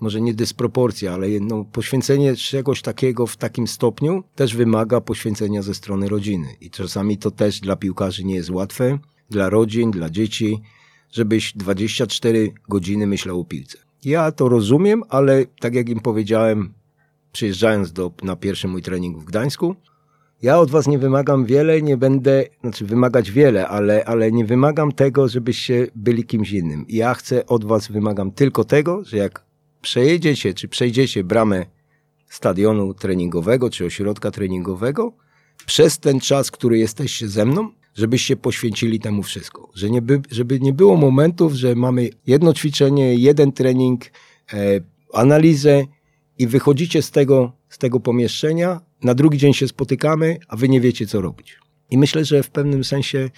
może nie dysproporcja, ale no, poświęcenie czegoś takiego w takim stopniu też wymaga poświęcenia ze strony rodziny. I czasami to też dla piłkarzy nie jest łatwe, dla rodzin, dla dzieci, żebyś 24 godziny myślał o piłce. Ja to rozumiem, ale tak jak im powiedziałem, przyjeżdżając do, na pierwszy mój trening w Gdańsku, ja od was nie wymagam wiele, nie będę, znaczy wymagać wiele, ale, ale nie wymagam tego, żebyście byli kimś innym. Ja chcę od was, wymagam tylko tego, że jak przejedziecie, czy przejdziecie bramę stadionu treningowego, czy ośrodka treningowego, przez ten czas, który jesteście ze mną, żebyście poświęcili temu wszystko. Że nie by, żeby nie było momentów, że mamy jedno ćwiczenie, jeden trening, e, analizę i wychodzicie z tego, z tego pomieszczenia, na drugi dzień się spotykamy, a wy nie wiecie, co robić. I myślę, że w pewnym sensie,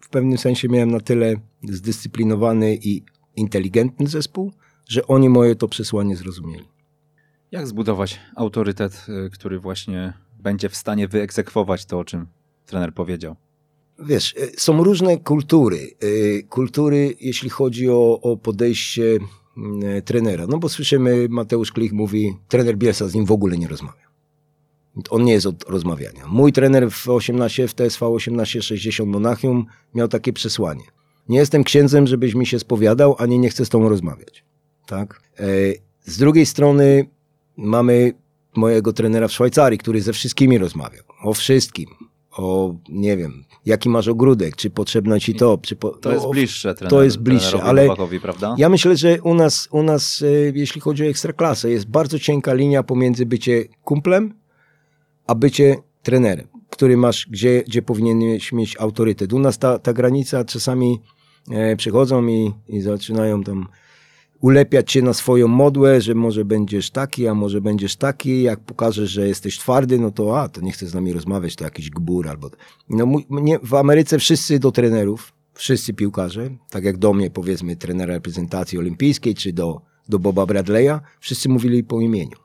w pewnym, sensie miałem na tyle zdyscyplinowany i inteligentny zespół, że oni moje to przesłanie zrozumieli.
Jak zbudować autorytet, y, który właśnie będzie w stanie wyegzekwować to, o czym trener powiedział?
Wiesz, y, są różne kultury. Y, kultury, jeśli chodzi o, o podejście trenera. No bo słyszymy, Mateusz Klich mówi, trener Bielsa z nim w ogóle nie rozmawia. On nie jest od rozmawiania. Mój trener w 18, w TSV 1860 Monachium miał takie przesłanie. Nie jestem księdzem, żebyś mi się spowiadał, ani nie chcę z tobą rozmawiać tak? E, z drugiej strony mamy mojego trenera w Szwajcarii, który ze wszystkimi rozmawiał. O wszystkim. O, nie wiem, jaki masz ogródek, czy potrzebno ci to. Czy
po, to jest bliższe trener,
To jest bliższe, ale ja myślę, że u nas, u nas, e, jeśli chodzi o ekstraklasę, jest bardzo cienka linia pomiędzy bycie kumplem, a bycie trenerem, który masz, gdzie, gdzie powinieneś mieć autorytet. U nas ta, ta granica czasami e, przychodzą i, i zaczynają tam ulepiać cię na swoją modłę, że może będziesz taki, a może będziesz taki, jak pokażesz, że jesteś twardy, no to a, to nie chce z nami rozmawiać, to jakiś gbur albo... No, nie, w Ameryce wszyscy do trenerów, wszyscy piłkarze, tak jak do mnie powiedzmy trenera reprezentacji olimpijskiej, czy do, do Boba Bradley'a, wszyscy mówili po imieniu.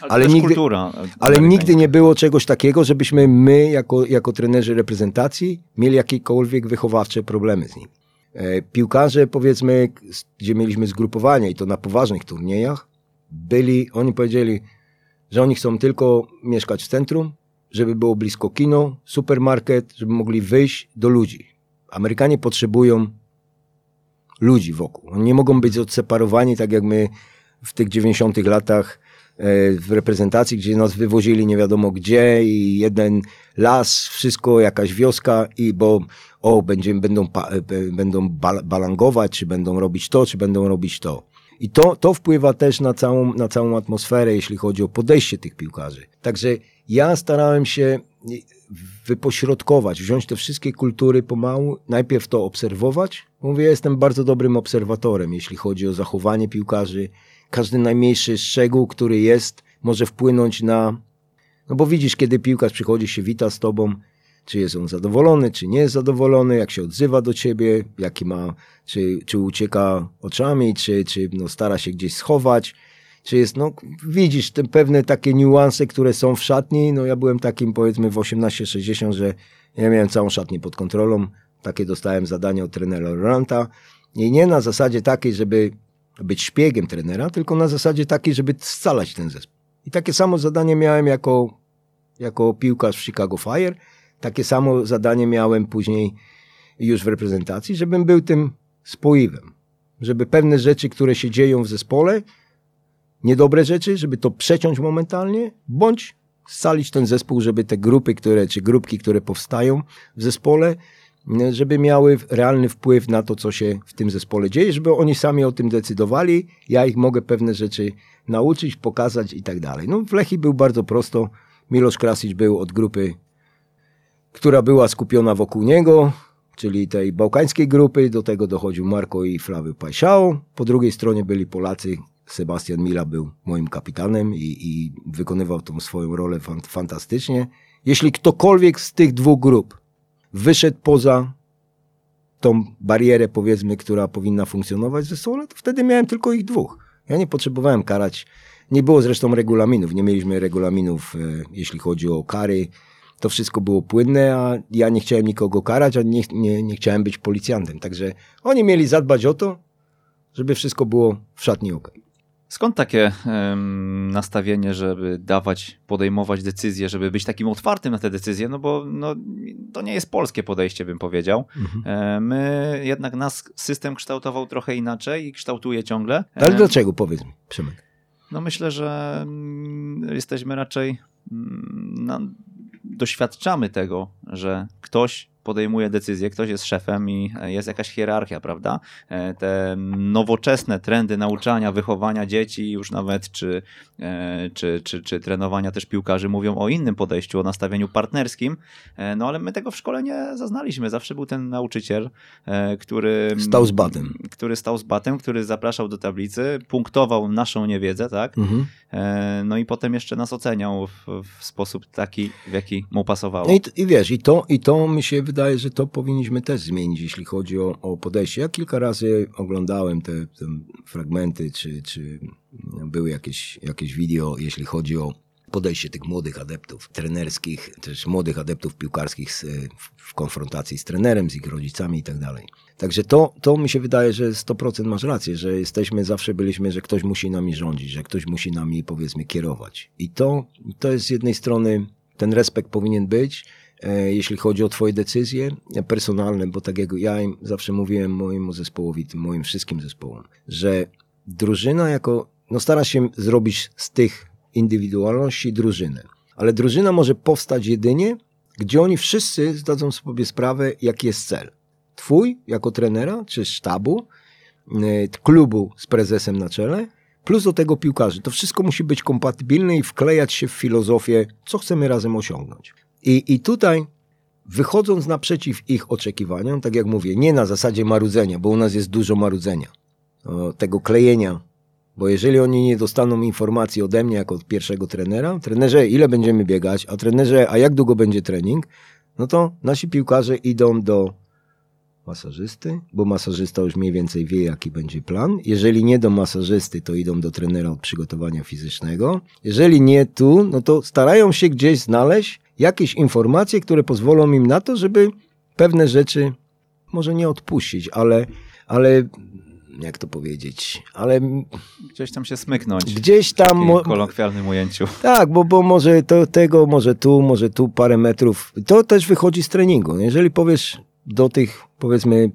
Ale, ale nigdy, kultura
ale nigdy nie było czegoś takiego, żebyśmy my, jako, jako trenerzy reprezentacji, mieli jakiekolwiek wychowawcze problemy z nimi. E, piłkarze, powiedzmy, gdzie mieliśmy zgrupowania i to na poważnych turniejach, byli, oni powiedzieli, że oni chcą tylko mieszkać w centrum, żeby było blisko kino, supermarket, żeby mogli wyjść do ludzi. Amerykanie potrzebują ludzi wokół. Oni nie mogą być odseparowani, tak jak my w tych 90 latach E, w reprezentacji, gdzie nas wywozili nie wiadomo gdzie i jeden las, wszystko, jakaś wioska i bo o, będziemy, będą, będą balangować, czy będą robić to, czy będą robić to. I to, to wpływa też na całą, na całą atmosferę, jeśli chodzi o podejście tych piłkarzy. Także ja starałem się wypośrodkować, wziąć te wszystkie kultury pomału, najpierw to obserwować. Mówię, jestem bardzo dobrym obserwatorem, jeśli chodzi o zachowanie piłkarzy, każdy najmniejszy szczegół, który jest, może wpłynąć na. No bo widzisz, kiedy piłkarz przychodzi, się wita z tobą, czy jest on zadowolony, czy nie jest zadowolony, jak się odzywa do ciebie, jaki ma, czy, czy ucieka oczami, czy, czy no stara się gdzieś schować, czy jest, no widzisz te pewne takie niuanse, które są w szatni, no ja byłem takim powiedzmy w 18-60, że ja miałem całą szatnię pod kontrolą, takie dostałem zadanie od trenera Loranta i nie na zasadzie takiej, żeby być szpiegiem trenera, tylko na zasadzie takiej, żeby scalać ten zespół. I takie samo zadanie miałem jako jako piłkarz w Chicago Fire. Takie samo zadanie miałem później już w reprezentacji, żebym był tym spoiwem. Żeby pewne rzeczy, które się dzieją w zespole, niedobre rzeczy, żeby to przeciąć momentalnie, bądź scalić ten zespół, żeby te grupy, które, czy grupki, które powstają w zespole, żeby miały realny wpływ na to, co się w tym zespole dzieje, żeby oni sami o tym decydowali. Ja ich mogę pewne rzeczy nauczyć, pokazać i tak dalej. No w Lechi był bardzo prosto. Milosz Krasic był od grupy, która była skupiona wokół niego, czyli tej bałkańskiej grupy. Do tego dochodził Marko i Flawy Pajszał. Po drugiej stronie byli Polacy. Sebastian Mila był moim kapitanem i, i wykonywał tą swoją rolę fantastycznie. Jeśli ktokolwiek z tych dwóch grup wyszedł poza tą barierę, powiedzmy, która powinna funkcjonować ze sobą, to wtedy miałem tylko ich dwóch. Ja nie potrzebowałem karać. Nie było zresztą regulaminów. Nie mieliśmy regulaminów, e, jeśli chodzi o kary. To wszystko było płynne, a ja nie chciałem nikogo karać, a nie, nie, nie chciałem być policjantem. Także oni mieli zadbać o to, żeby wszystko było w szatni.
Skąd takie um, nastawienie, żeby dawać, podejmować decyzje, żeby być takim otwartym na te decyzje? No bo no, to nie jest polskie podejście, bym powiedział. Mhm. E, my jednak nas system kształtował trochę inaczej i kształtuje ciągle.
Ale dlaczego, powiedz mi, Przemek?
No myślę, że mm, jesteśmy raczej, mm, no, doświadczamy tego, że ktoś podejmuje decyzje, ktoś jest szefem i jest jakaś hierarchia, prawda? E, te nowoczesne trendy nauczania, wychowania dzieci, już nawet czy, e, czy, czy, czy trenowania też piłkarzy mówią o innym podejściu, o nastawieniu partnerskim, e, no ale my tego w szkole nie zaznaliśmy. Zawsze był ten nauczyciel, który
stał z batem,
który stał z batem, który zapraszał do tablicy, punktował naszą niewiedzę, tak? Mhm. No i potem jeszcze nas oceniał w, w sposób taki, w jaki mu pasowało.
No i, i wiesz, i to, i to mi się wydaje, że to powinniśmy też zmienić, jeśli chodzi o, o podejście. Ja kilka razy oglądałem te, te fragmenty, czy, czy były jakieś, jakieś wideo, jeśli chodzi o podejście tych młodych adeptów trenerskich, też młodych adeptów piłkarskich z, w konfrontacji z trenerem, z ich rodzicami i tak dalej. Także to, to mi się wydaje, że 100% masz rację, że jesteśmy, zawsze byliśmy, że ktoś musi nami rządzić, że ktoś musi nami powiedzmy kierować. I to, to jest z jednej strony, ten respekt powinien być, jeśli chodzi o Twoje decyzje personalne, bo tak jak ja im zawsze mówiłem mojemu zespołowi, tym moim wszystkim zespołom, że drużyna jako, no stara się zrobić z tych indywidualności drużynę, ale drużyna może powstać jedynie, gdzie oni wszyscy zdadzą sobie sprawę, jaki jest cel. Twój jako trenera, czy sztabu, e, klubu z prezesem na czele, plus do tego piłkarzy. To wszystko musi być kompatybilne i wklejać się w filozofię, co chcemy razem osiągnąć. I, I tutaj wychodząc naprzeciw ich oczekiwaniom, tak jak mówię, nie na zasadzie marudzenia, bo u nas jest dużo marudzenia, tego klejenia, bo jeżeli oni nie dostaną informacji ode mnie jako od pierwszego trenera, trenerze ile będziemy biegać, a trenerze a jak długo będzie trening, no to nasi piłkarze idą do masażysty, bo masażysta już mniej więcej wie, jaki będzie plan. Jeżeli nie do masażysty, to idą do trenera od przygotowania fizycznego. Jeżeli nie tu, no to starają się gdzieś znaleźć jakieś informacje, które pozwolą im na to, żeby pewne rzeczy może nie odpuścić, ale, ale jak to powiedzieć, ale...
Gdzieś tam się smyknąć.
Gdzieś tam...
W kolokwialnym ujęciu.
Tak, bo, bo może to, tego, może tu, może tu parę metrów. To też wychodzi z treningu. Jeżeli powiesz do tych, powiedzmy,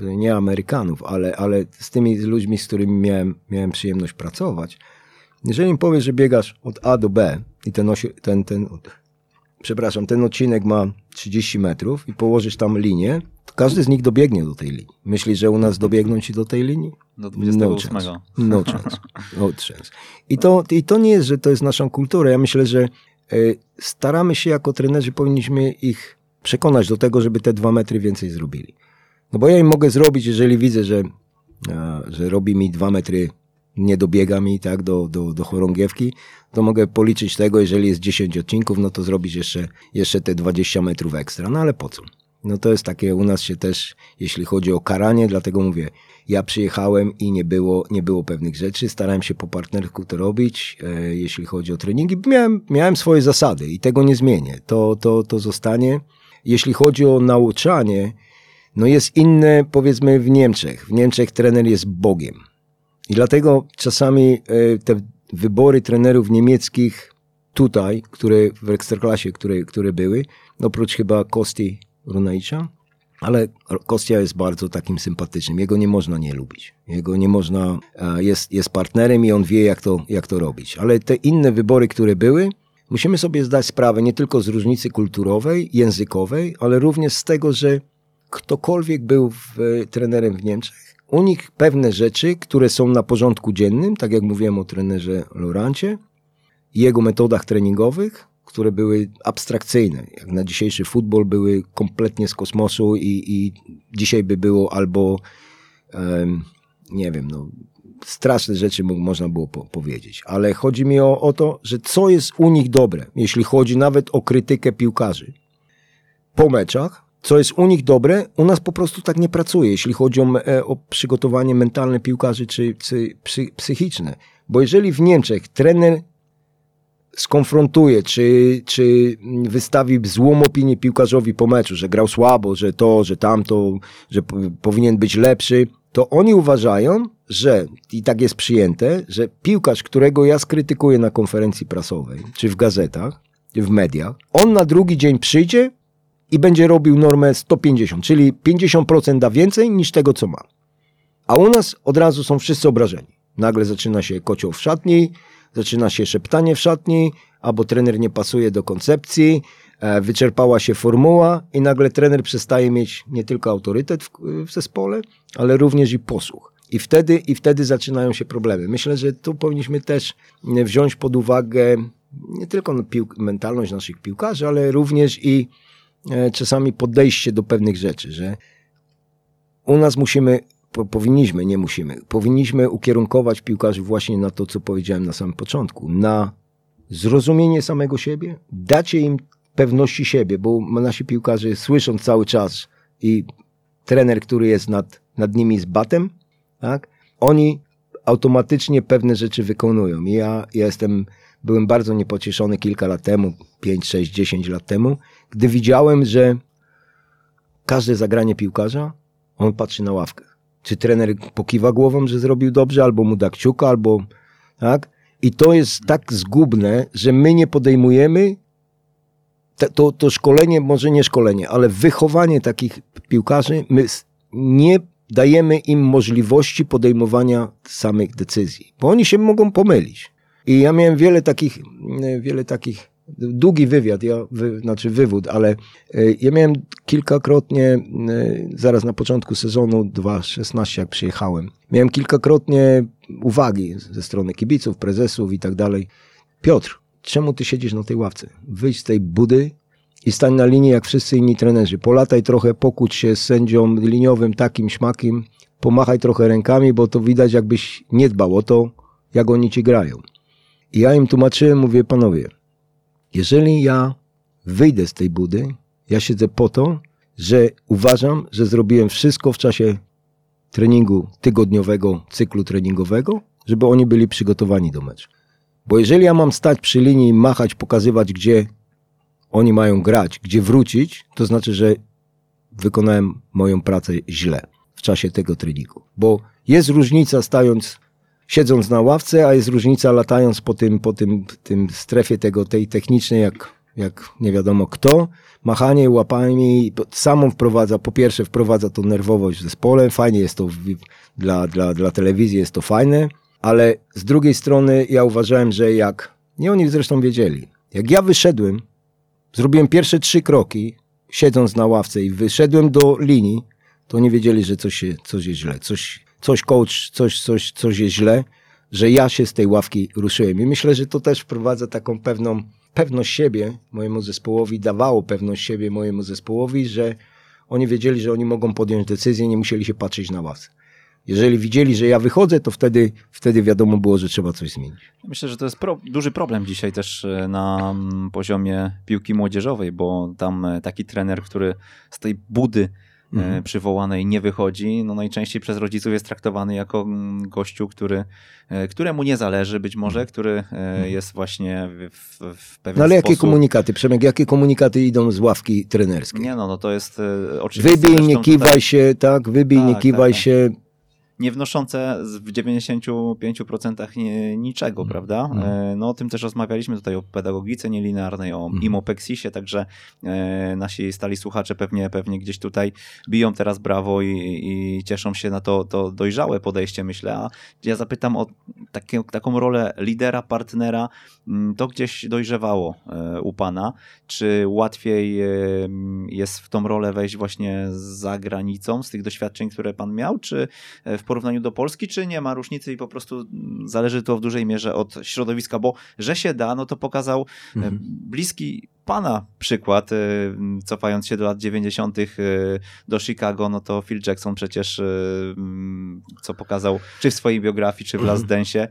nie Amerykanów, ale, ale z tymi ludźmi, z którymi miałem, miałem przyjemność pracować, jeżeli im powiesz, że biegasz od A do B i ten, osi, ten, ten przepraszam, ten odcinek ma 30 metrów i położysz tam linię, to każdy z nich dobiegnie do tej linii. Myślisz, że u nas dobiegną ci do tej linii?
Do 28.
No chance. No chance. No chance. I to, I to nie jest, że to jest naszą kulturą. Ja myślę, że y, staramy się jako trenerzy, powinniśmy ich przekonać do tego, żeby te dwa metry więcej zrobili. No bo ja im mogę zrobić, jeżeli widzę, że, a, że robi mi dwa metry, nie dobiega mi tak do, do, do chorągiewki, to mogę policzyć tego, jeżeli jest 10 odcinków, no to zrobić jeszcze, jeszcze te 20 metrów ekstra. No ale po co? No to jest takie u nas się też, jeśli chodzi o karanie, dlatego mówię, ja przyjechałem i nie było, nie było pewnych rzeczy, starałem się po partnerku to robić, e, jeśli chodzi o treningi. Miałem, miałem swoje zasady i tego nie zmienię. To, to, to zostanie. Jeśli chodzi o nauczanie, no jest inne powiedzmy w Niemczech. W Niemczech trener jest Bogiem. I dlatego czasami e, te wybory trenerów niemieckich tutaj, które w Ekstraklasie, które, które były, oprócz chyba Kosti Runajcza, ale Kostia jest bardzo takim sympatycznym. Jego nie można nie lubić. Jego nie można, jest, jest partnerem i on wie, jak to, jak to robić. Ale te inne wybory, które były, musimy sobie zdać sprawę nie tylko z różnicy kulturowej, językowej, ale również z tego, że ktokolwiek był w, trenerem w Niemczech, u nich pewne rzeczy, które są na porządku dziennym, tak jak mówiłem o trenerze Lorancie, jego metodach treningowych, które były abstrakcyjne. Jak na dzisiejszy futbol były kompletnie z kosmosu i, i dzisiaj by było albo um, nie wiem, no, straszne rzeczy można było po powiedzieć. Ale chodzi mi o, o to, że co jest u nich dobre, jeśli chodzi nawet o krytykę piłkarzy. Po meczach, co jest u nich dobre, u nas po prostu tak nie pracuje, jeśli chodzi o, e, o przygotowanie mentalne piłkarzy czy, czy psy, psychiczne. Bo jeżeli w Niemczech trener skonfrontuje, czy, czy wystawi złą opinię piłkarzowi po meczu, że grał słabo, że to, że tamto, że powinien być lepszy, to oni uważają, że, i tak jest przyjęte, że piłkarz, którego ja skrytykuję na konferencji prasowej, czy w gazetach, w mediach, on na drugi dzień przyjdzie i będzie robił normę 150, czyli 50% da więcej niż tego, co ma. A u nas od razu są wszyscy obrażeni. Nagle zaczyna się kocioł w szatni, zaczyna się szeptanie w szatni, albo trener nie pasuje do koncepcji, e, wyczerpała się formuła i nagle trener przestaje mieć nie tylko autorytet w, w zespole, ale również i posłuch. I wtedy, I wtedy zaczynają się problemy. Myślę, że tu powinniśmy też wziąć pod uwagę nie tylko mentalność naszych piłkarzy, ale również i e, czasami podejście do pewnych rzeczy, że u nas musimy po, powinniśmy, nie musimy, powinniśmy ukierunkować piłkarzy właśnie na to, co powiedziałem na samym początku, na zrozumienie samego siebie, dacie im pewności siebie, bo nasi piłkarze słyszą cały czas i trener, który jest nad, nad nimi z batem, tak, oni automatycznie pewne rzeczy wykonują. Ja, ja jestem, byłem bardzo niepocieszony kilka lat temu, 5, 6, 10 lat temu, gdy widziałem, że każde zagranie piłkarza, on patrzy na ławkę. Czy trener pokiwa głową, że zrobił dobrze, albo mu da kciuka, albo tak? I to jest tak zgubne, że my nie podejmujemy to, to szkolenie, może nie szkolenie, ale wychowanie takich piłkarzy, my nie dajemy im możliwości podejmowania samych decyzji, bo oni się mogą pomylić. I ja miałem wiele takich, wiele takich długi wywiad, ja, wy, znaczy wywód, ale e, ja miałem kilkakrotnie, e, zaraz na początku sezonu 2016, jak przyjechałem, miałem kilkakrotnie uwagi ze strony kibiców, prezesów i tak dalej. Piotr, czemu ty siedzisz na tej ławce? Wyjdź z tej budy i stań na linii jak wszyscy inni trenerzy. Polataj trochę, pokłóć się z sędzią liniowym, takim śmakim, pomachaj trochę rękami, bo to widać jakbyś nie dbał o to, jak oni ci grają. I ja im tłumaczyłem, mówię, panowie, jeżeli ja wyjdę z tej budy, ja siedzę po to, że uważam, że zrobiłem wszystko w czasie treningu tygodniowego, cyklu treningowego, żeby oni byli przygotowani do meczu. Bo jeżeli ja mam stać przy linii, machać, pokazywać, gdzie oni mają grać, gdzie wrócić, to znaczy, że wykonałem moją pracę źle w czasie tego treningu. Bo jest różnica stając siedząc na ławce, a jest różnica latając po tym, po tym, tym strefie tego, tej technicznej, jak, jak nie wiadomo kto. Machanie łapami samą wprowadza, po pierwsze wprowadza to nerwowość w zespole, fajnie jest to w, dla, dla, dla telewizji, jest to fajne, ale z drugiej strony ja uważałem, że jak, nie oni zresztą wiedzieli, jak ja wyszedłem, zrobiłem pierwsze trzy kroki, siedząc na ławce i wyszedłem do linii, to nie wiedzieli, że coś, się, coś jest źle, coś, coś coach, coś, coś, coś jest źle, że ja się z tej ławki ruszyłem. I myślę, że to też wprowadza taką pewną pewność siebie mojemu zespołowi, dawało pewność siebie mojemu zespołowi, że oni wiedzieli, że oni mogą podjąć decyzję, nie musieli się patrzeć na was. Jeżeli widzieli, że ja wychodzę, to wtedy, wtedy wiadomo było, że trzeba coś zmienić.
Myślę, że to jest pro, duży problem dzisiaj też e, na mm, poziomie piłki młodzieżowej, bo tam e, taki trener, który z tej budy mhm. przywołanej nie wychodzi, no najczęściej przez rodziców jest traktowany jako mm, gościu, który, e, któremu nie zależy być może, mhm. który e, mhm. jest właśnie w, w pewien
No ale
jakie
sposób... komunikaty, Przemek, jakie komunikaty idą z ławki trenerskiej?
Nie no, no to jest oczywiście...
Wybij, nie kiwaj tutaj... się, tak, wybij, tak, nie kiwaj tak, tak.
Nie wnoszące w 95% niczego, mm. prawda? Mm. No o tym też rozmawialiśmy tutaj o pedagogice nielinearnej, o mm. imopexisie, także nasi stali słuchacze pewnie, pewnie gdzieś tutaj biją teraz brawo i, i cieszą się na to, to dojrzałe podejście, myślę. A ja zapytam o takie, taką rolę lidera, partnera, mm, to gdzieś dojrzewało u Pana. Czy łatwiej jest w tą rolę wejść właśnie za granicą, z tych doświadczeń, które Pan miał, czy w porównaniu do Polski, czy nie ma różnicy i po prostu zależy to w dużej mierze od środowiska, bo że się da, no to pokazał e, mhm. bliski pana przykład, e, cofając się do lat 90. E, do Chicago, no to Phil Jackson przecież, co pokazał, czy w swojej biografii, czy w Last mhm. Dance,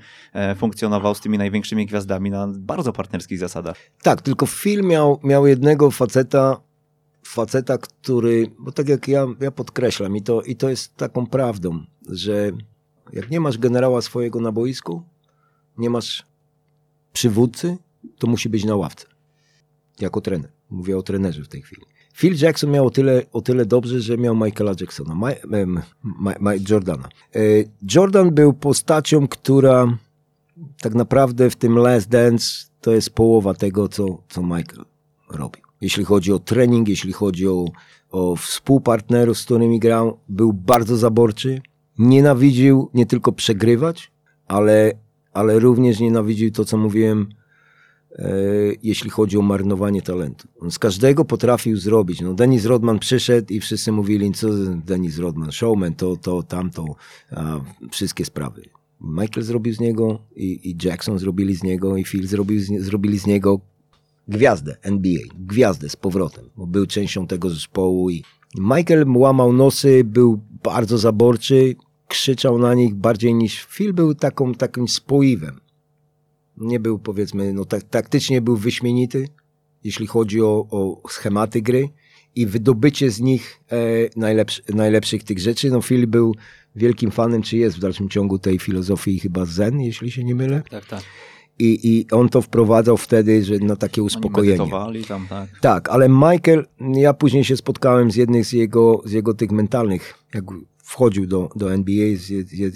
funkcjonował z tymi największymi gwiazdami na bardzo partnerskich zasadach.
Tak, tylko Phil miał, miał jednego faceta, faceta, który, bo tak jak ja, ja podkreślam i to, i to jest taką prawdą, że jak nie masz generała swojego na boisku, nie masz przywódcy, to musi być na ławce. Jako trener. Mówię o trenerze w tej chwili. Phil Jackson miał o tyle, o tyle dobrze, że miał Michaela Jacksona, Mike Jordana. E, Jordan był postacią, która tak naprawdę w tym Last Dance to jest połowa tego, co, co Michael robił. Jeśli chodzi o trening, jeśli chodzi o, o współpartnerów, z którymi grał, był bardzo zaborczy, nienawidził nie tylko przegrywać, ale, ale również nienawidził to, co mówiłem, e, jeśli chodzi o marnowanie talentu. On z każdego potrafił zrobić. No, Denis Rodman przyszedł i wszyscy mówili, co Denis Rodman, showman, to, to, tamto, a, wszystkie sprawy. Michael zrobił z niego i, i Jackson zrobili z niego i Phil zrobił z, zrobili z niego gwiazdę NBA, gwiazdę z powrotem, bo był częścią tego zespołu i Michael łamał nosy, był bardzo zaborczy, krzyczał na nich bardziej niż Phil był taką, takim spoiwem. Nie był powiedzmy, no tak, taktycznie był wyśmienity, jeśli chodzi o, o schematy gry i wydobycie z nich e, najlepszy, najlepszych tych rzeczy. No Phil był wielkim fanem, czy jest w dalszym ciągu tej filozofii chyba zen, jeśli się nie mylę.
Tak, tak.
I, I on to wprowadzał wtedy, że na takie uspokojenie.
Tam, tak.
tak, ale Michael, ja później się spotkałem z jednym z jego, z jego tych mentalnych, jak wchodził do, do NBA,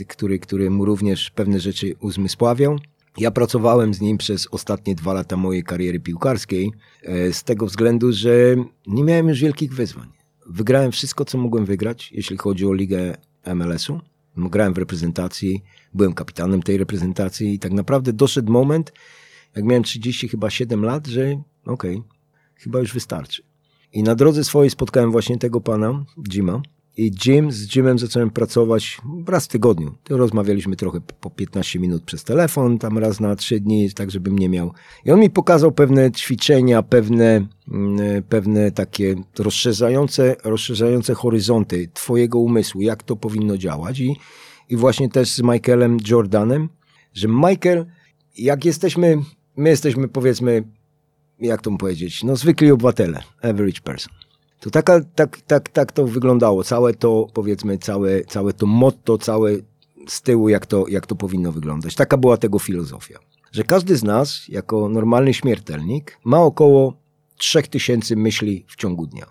który, który mu również pewne rzeczy uzmysławiał. Ja pracowałem z nim przez ostatnie dwa lata mojej kariery piłkarskiej, e, z tego względu, że nie miałem już wielkich wyzwań. Wygrałem wszystko, co mogłem wygrać, jeśli chodzi o ligę MLS-u. Grałem w reprezentacji, byłem kapitanem tej reprezentacji i tak naprawdę doszedł moment, jak miałem 30 chyba 7 lat, że okej, okay, chyba już wystarczy. I na drodze swojej spotkałem właśnie tego pana, Jima, i Jim, z Jimem zacząłem pracować raz w tygodniu. Rozmawialiśmy trochę po 15 minut przez telefon, tam raz na 3 dni, tak żebym nie miał. I on mi pokazał pewne ćwiczenia, pewne, mm, pewne takie rozszerzające, rozszerzające horyzonty twojego umysłu, jak to powinno działać. I, i właśnie też z Michaelem Jordanem, że Michael, jak jesteśmy, my jesteśmy powiedzmy, jak to powiedzieć, no zwykli obywatele, average person to taka, tak, tak, tak to wyglądało. Całe to, powiedzmy, całe, całe to motto, całe z tyłu, jak to, jak to powinno wyglądać. Taka była tego filozofia. Że każdy z nas, jako normalny śmiertelnik, ma około 3000 myśli w ciągu dnia.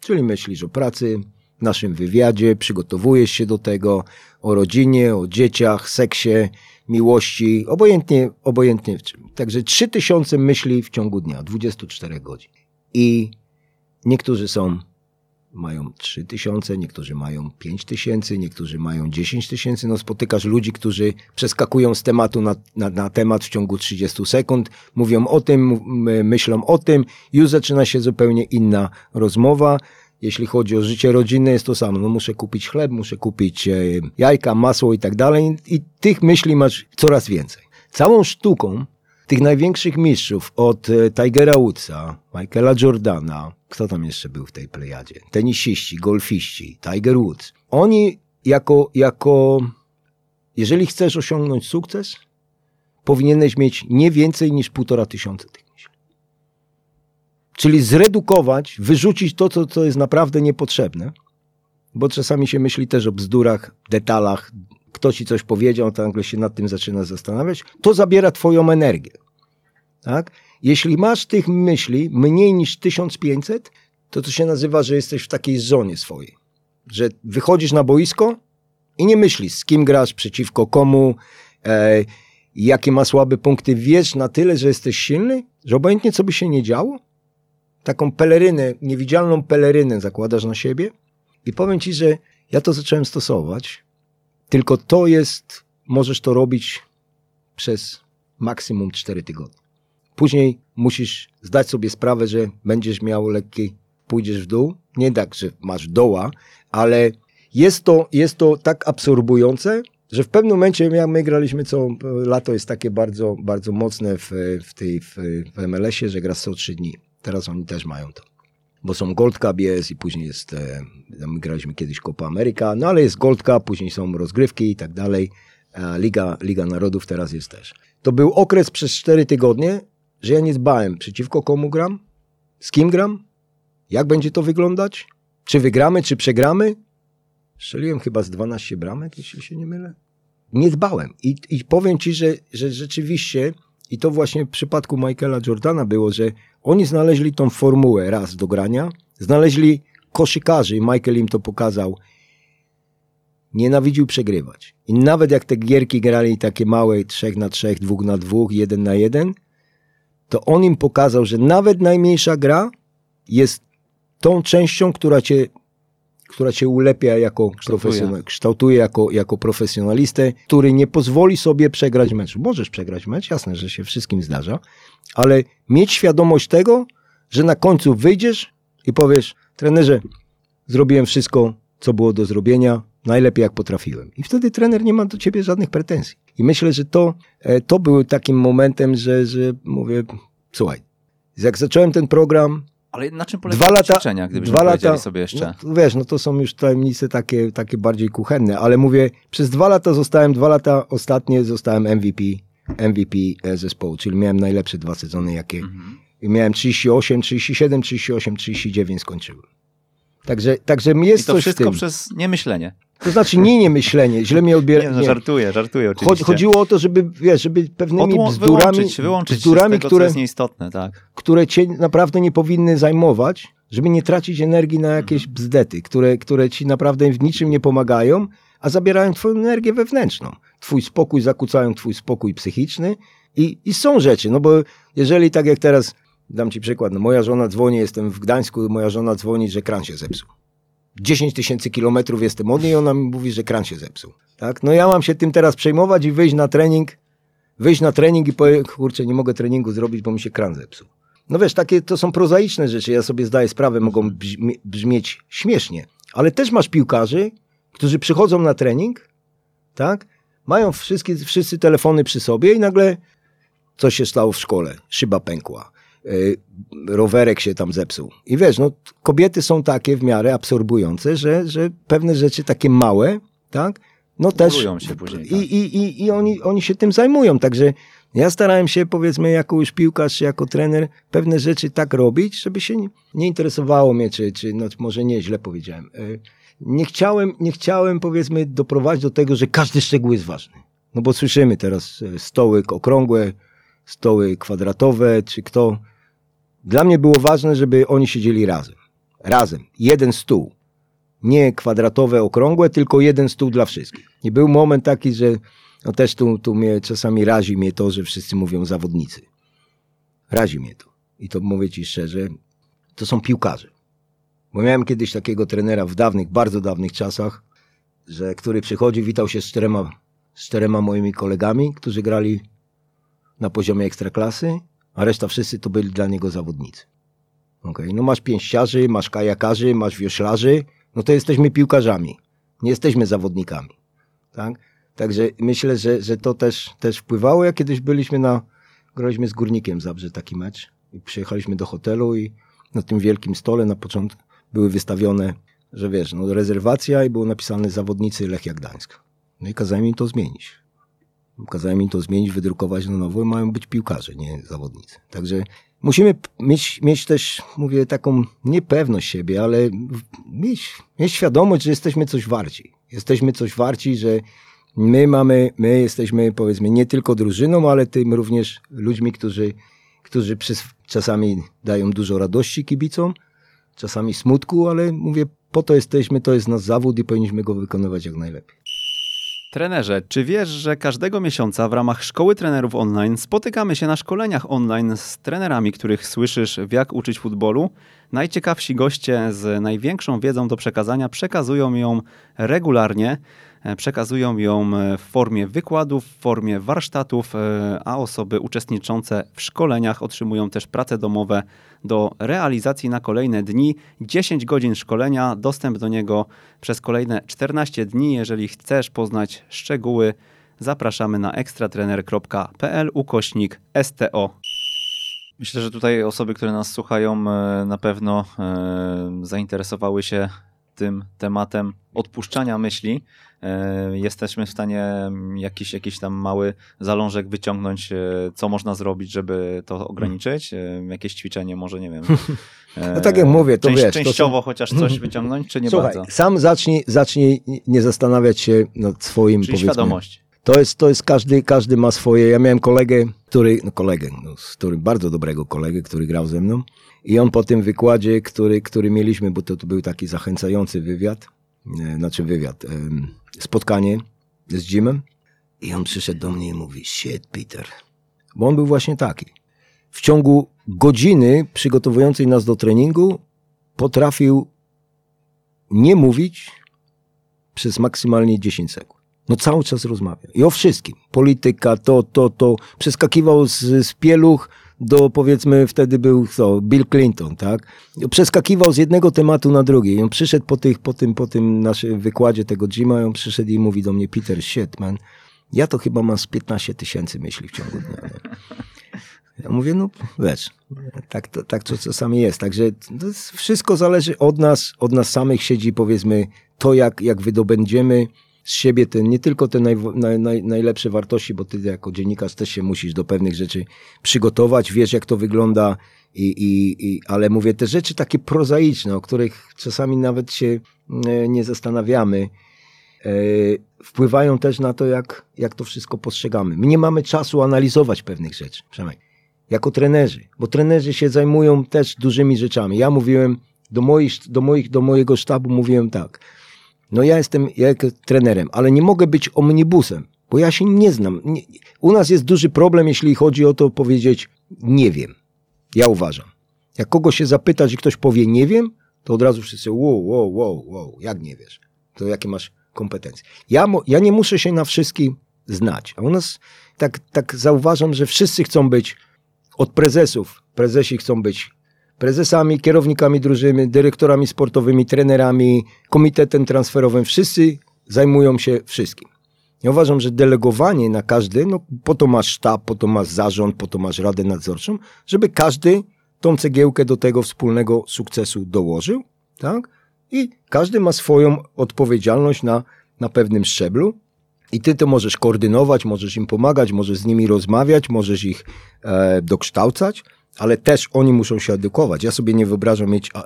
Czyli myślisz o pracy, naszym wywiadzie, przygotowujesz się do tego, o rodzinie, o dzieciach, seksie, miłości, obojętnie, obojętnie w czym. Także 3000 myśli w ciągu dnia, 24 godzin. I Niektórzy są, mają 3 tysiące, niektórzy mają 5 tysięcy, niektórzy mają 10 tysięcy. No spotykasz ludzi, którzy przeskakują z tematu na, na, na temat w ciągu 30 sekund, mówią o tym, myślą o tym, już zaczyna się zupełnie inna rozmowa. Jeśli chodzi o życie rodzinne, jest to samo. No muszę kupić chleb, muszę kupić e, jajka, masło i tak dalej. I tych myśli masz coraz więcej. Całą sztuką tych największych mistrzów od e, Tigera Woodsa, Michaela Jordana, kto tam jeszcze był w tej plejadzie? Tenisiści, golfiści, Tiger Woods. Oni jako, jako, jeżeli chcesz osiągnąć sukces, powinieneś mieć nie więcej niż półtora tysiąca tych myśli. Czyli zredukować, wyrzucić to, co, co jest naprawdę niepotrzebne, bo czasami się myśli też o bzdurach, detalach, ktoś ci coś powiedział, to nagle się nad tym zaczyna zastanawiać, to zabiera twoją energię. Tak? Jeśli masz tych myśli mniej niż 1500, to to się nazywa, że jesteś w takiej zonie swojej. Że wychodzisz na boisko, I nie myślisz, z kim grasz, przeciwko komu, e, jakie ma słabe punkty. Wiesz na tyle, że jesteś silny, że obojętnie co by się nie działo, taką pelerynę, niewidzialną pelerynę zakładasz na siebie i powiem ci, że ja to zacząłem stosować, tylko to jest, możesz to robić przez maksimum 4 tygodnie. Później musisz zdać sobie sprawę, że będziesz miał lekki, pójdziesz w dół. Nie tak, że masz doła, ale jest to, jest to tak absorbujące, że w pewnym momencie, jak my graliśmy co lato, jest takie bardzo, bardzo mocne w, w, tej, w, w MLS-ie, że gra co 3 dni. Teraz oni też mają to. Bo są Gold Cup jest i później jest, e, my graliśmy kiedyś Copa America, no ale jest Gold Cup, później są rozgrywki i tak dalej. Liga, Liga Narodów teraz jest też. To był okres przez 4 tygodnie, że ja nie dbałem przeciwko komu gram, z kim gram, jak będzie to wyglądać, czy wygramy, czy przegramy. Strzeliłem chyba z 12 bramek, jeśli się nie mylę. Nie dbałem. I, i powiem ci, że, że rzeczywiście, i to właśnie w przypadku Michaela Jordana było, że oni znaleźli tą formułę raz do grania, znaleźli koszykarzy, Michael im to pokazał, nienawidził przegrywać. I nawet jak te gierki grali takie małe, trzech na trzech, dwóch na dwóch, jeden na jeden, to on im pokazał, że nawet najmniejsza gra jest tą częścią, która cię, która cię ulepia jako profesjonalistę, kształtuje jako, jako profesjonalistę, który nie pozwoli sobie przegrać meczu. Możesz przegrać mecz, jasne, że się wszystkim zdarza, ale mieć świadomość tego, że na końcu wyjdziesz i powiesz, trenerze, zrobiłem wszystko, co było do zrobienia, najlepiej jak potrafiłem. I wtedy trener nie ma do ciebie żadnych pretensji. I myślę, że to, e, to był takim momentem, że, że mówię, słuchaj, jak zacząłem ten program,
ale na czym polegają dwa lata, ćwiczenia, gdybyśmy dwa lata, sobie jeszcze?
No, wiesz, no to są już tajemnice takie, takie bardziej kuchenne, ale mówię, przez dwa lata zostałem, dwa lata ostatnie zostałem MVP, MVP e, zespołu, czyli miałem najlepsze dwa sezony, jakie mhm. miałem 38, 37, 38, 39 skończyłem. Także, także jest I
to
coś
wszystko przez niemyślenie.
To znaczy nie niemyślenie, źle mnie odbiera.
Nie, no, żartuję, żartuję oczywiście.
Chodziło o to, żeby, wiesz, żeby pewnymi Odło bzdurami,
wyłączyć, wyłączyć bzdurami tego, które, nieistotne, tak.
które cię naprawdę nie powinny zajmować, żeby nie tracić energii na jakieś mhm. bzdety, które, które ci naprawdę w niczym nie pomagają, a zabierają twoją energię wewnętrzną. Twój spokój zakłócają twój spokój psychiczny i, i są rzeczy, no bo jeżeli tak jak teraz, dam ci przykład, no moja żona dzwoni, jestem w Gdańsku, moja żona dzwoni, że kran się zepsuł. 10 tysięcy kilometrów jestem od niej ona mi mówi, że kran się zepsuł. Tak? No ja mam się tym teraz przejmować i wyjść na trening, wyjść na trening i powiedzieć, kurczę, nie mogę treningu zrobić, bo mi się kran zepsuł. No wiesz, takie to są prozaiczne rzeczy, ja sobie zdaję sprawę, mogą brzmieć śmiesznie, ale też masz piłkarzy, którzy przychodzą na trening, tak? Mają wszystkie, wszyscy telefony przy sobie i nagle coś się stało w szkole, szyba pękła, rowerek się tam zepsuł. I wiesz, no, kobiety są takie w miarę absorbujące, że, że pewne rzeczy takie małe, tak, no też.
Się później,
tak. I, i, i, i oni, oni się tym zajmują. Także ja starałem się, powiedzmy, jako już piłkarz, czy jako trener, pewne rzeczy tak robić, żeby się nie, nie interesowało mnie, czy, czy no, może nie, źle powiedziałem. Y, nie chciałem, nie chciałem, powiedzmy, doprowadzić do tego, że każdy szczegół jest ważny. No bo słyszymy teraz y, stoły okrągłe, stoły kwadratowe, czy kto dla mnie było ważne, żeby oni siedzieli razem. Razem. Jeden stół. Nie kwadratowe, okrągłe, tylko jeden stół dla wszystkich. I był moment taki, że no też tu, tu mnie czasami razi mnie to, że wszyscy mówią zawodnicy. Razi mnie to. I to mówię ci szczerze, to są piłkarze. Bo miałem kiedyś takiego trenera w dawnych, bardzo dawnych czasach, że który przychodził, witał się z czterema, z czterema moimi kolegami, którzy grali na poziomie ekstraklasy a reszta wszyscy to byli dla niego zawodnicy. Okay. No masz pięściarzy, masz kajakarzy, masz wioślarzy, no to jesteśmy piłkarzami, nie jesteśmy zawodnikami. Tak? Także myślę, że, że to też, też wpływało. Jak kiedyś byliśmy na, graliśmy z Górnikiem Zabrze taki mecz i przyjechaliśmy do hotelu i na tym wielkim stole na początku były wystawione, że wiesz, no rezerwacja i było napisane zawodnicy Lechia Gdańsk. No i kazałem im to zmienić. Kazałem im to zmienić, wydrukować na nowo, mają być piłkarze, nie zawodnicy. Także musimy mieć, mieć też, mówię, taką niepewność siebie, ale mieć, mieć świadomość, że jesteśmy coś warci. Jesteśmy coś warci, że my mamy, my jesteśmy powiedzmy nie tylko drużyną, ale tym również ludźmi, którzy, którzy przez, czasami dają dużo radości kibicom, czasami smutku, ale mówię, po to jesteśmy, to jest nasz zawód i powinniśmy go wykonywać jak najlepiej.
Trenerze, czy wiesz, że każdego miesiąca w ramach Szkoły Trenerów Online spotykamy się na szkoleniach online z trenerami, których słyszysz w jak uczyć futbolu? Najciekawsi goście z największą wiedzą do przekazania przekazują ją regularnie. E, przekazują ją e, w formie wykładów, w formie warsztatów, e, a osoby uczestniczące w szkoleniach otrzymują też prace domowe do realizacji na kolejne dni. 10 godzin szkolenia, dostęp do niego przez kolejne 14 dni. Jeżeli chcesz poznać szczegóły, zapraszamy na ekstratrener.pl ukośnik STO. Myślę, że tutaj osoby, które nas słuchają, na pewno zainteresowały się tym tematem odpuszczania myśli. E, jesteśmy w stanie jakiś, jakiś tam mały zalążek wyciągnąć, e, co można zrobić, żeby to ograniczyć. E, jakieś ćwiczenie może, nie wiem. (laughs)
No tak jak mówię, to
część,
wiesz.
Częściowo
to są...
chociaż coś (laughs) wyciągnąć, czy nie
Słuchaj,
bardzo?
sam zacznij, zacznij nie zastanawiać się nad swoim,
Czyli
powiedzmy...
świadomość.
To jest, to jest każdy, każdy ma swoje. Ja miałem kolegę, który, no kolegę, no, z którym, bardzo dobrego kolegę, który grał ze mną. I on po tym wykładzie, który, który mieliśmy, bo to, to był taki zachęcający wywiad, e, znaczy wywiad, spotkanie z Jimem. I on przyszedł do mnie i mówi, shit Peter. Bo on był właśnie taki. W ciągu godziny przygotowującej nas do treningu potrafił nie mówić przez maksymalnie 10 sekund. No cały czas rozmawiał. I o wszystkim. Polityka, to, to, to. Przeskakiwał z, z pieluch do, powiedzmy, wtedy był co, Bill Clinton, tak? Przeskakiwał z jednego tematu na drugi. I on przyszedł po, tych, po tym, po tym naszym wykładzie tego Jima on przyszedł i mówi do mnie, Peter, shit, man, ja to chyba mam z 15 tysięcy myśli w ciągu dnia. Nie? Ja mówię, no wiesz, tak to, tak to czasami jest. Także to wszystko zależy od nas, od nas samych siedzi powiedzmy to, jak, jak wydobędziemy z siebie te, nie tylko te naj, naj, naj, najlepsze wartości, bo ty jako dziennikarz też się musisz do pewnych rzeczy przygotować, wiesz jak to wygląda, i, i, i, ale mówię te rzeczy takie prozaiczne, o których czasami nawet się e, nie zastanawiamy, e, wpływają też na to, jak, jak to wszystko postrzegamy. My nie mamy czasu analizować pewnych rzeczy, przynajmniej jako trenerzy, bo trenerzy się zajmują też dużymi rzeczami. Ja mówiłem do, moich, do, moich, do mojego sztabu, mówiłem tak, no ja jestem jak trenerem, ale nie mogę być omnibusem, bo ja się nie znam. Nie, u nas jest duży problem, jeśli chodzi o to powiedzieć nie wiem. Ja uważam. Jak kogoś się zapytać i ktoś powie nie wiem, to od razu wszyscy wow, wow, wow, wow, jak nie wiesz? To jakie masz kompetencje? Ja, ja nie muszę się na wszystkich znać. A u nas tak, tak zauważam, że wszyscy chcą być od prezesów. Prezesi chcą być prezesami, kierownikami drużyny, dyrektorami sportowymi, trenerami, komitetem transferowym. Wszyscy zajmują się wszystkim. Ja uważam, że delegowanie na każdy, no po to masz sztab, po to masz zarząd, po to masz radę nadzorczą, żeby każdy tą cegiełkę do tego wspólnego sukcesu dołożył, tak? I każdy ma swoją odpowiedzialność na, na pewnym szczeblu. I ty to możesz koordynować, możesz im pomagać, możesz z nimi rozmawiać, możesz ich e, dokształcać, ale też oni muszą się edukować. Ja sobie nie wyobrażam mieć, a,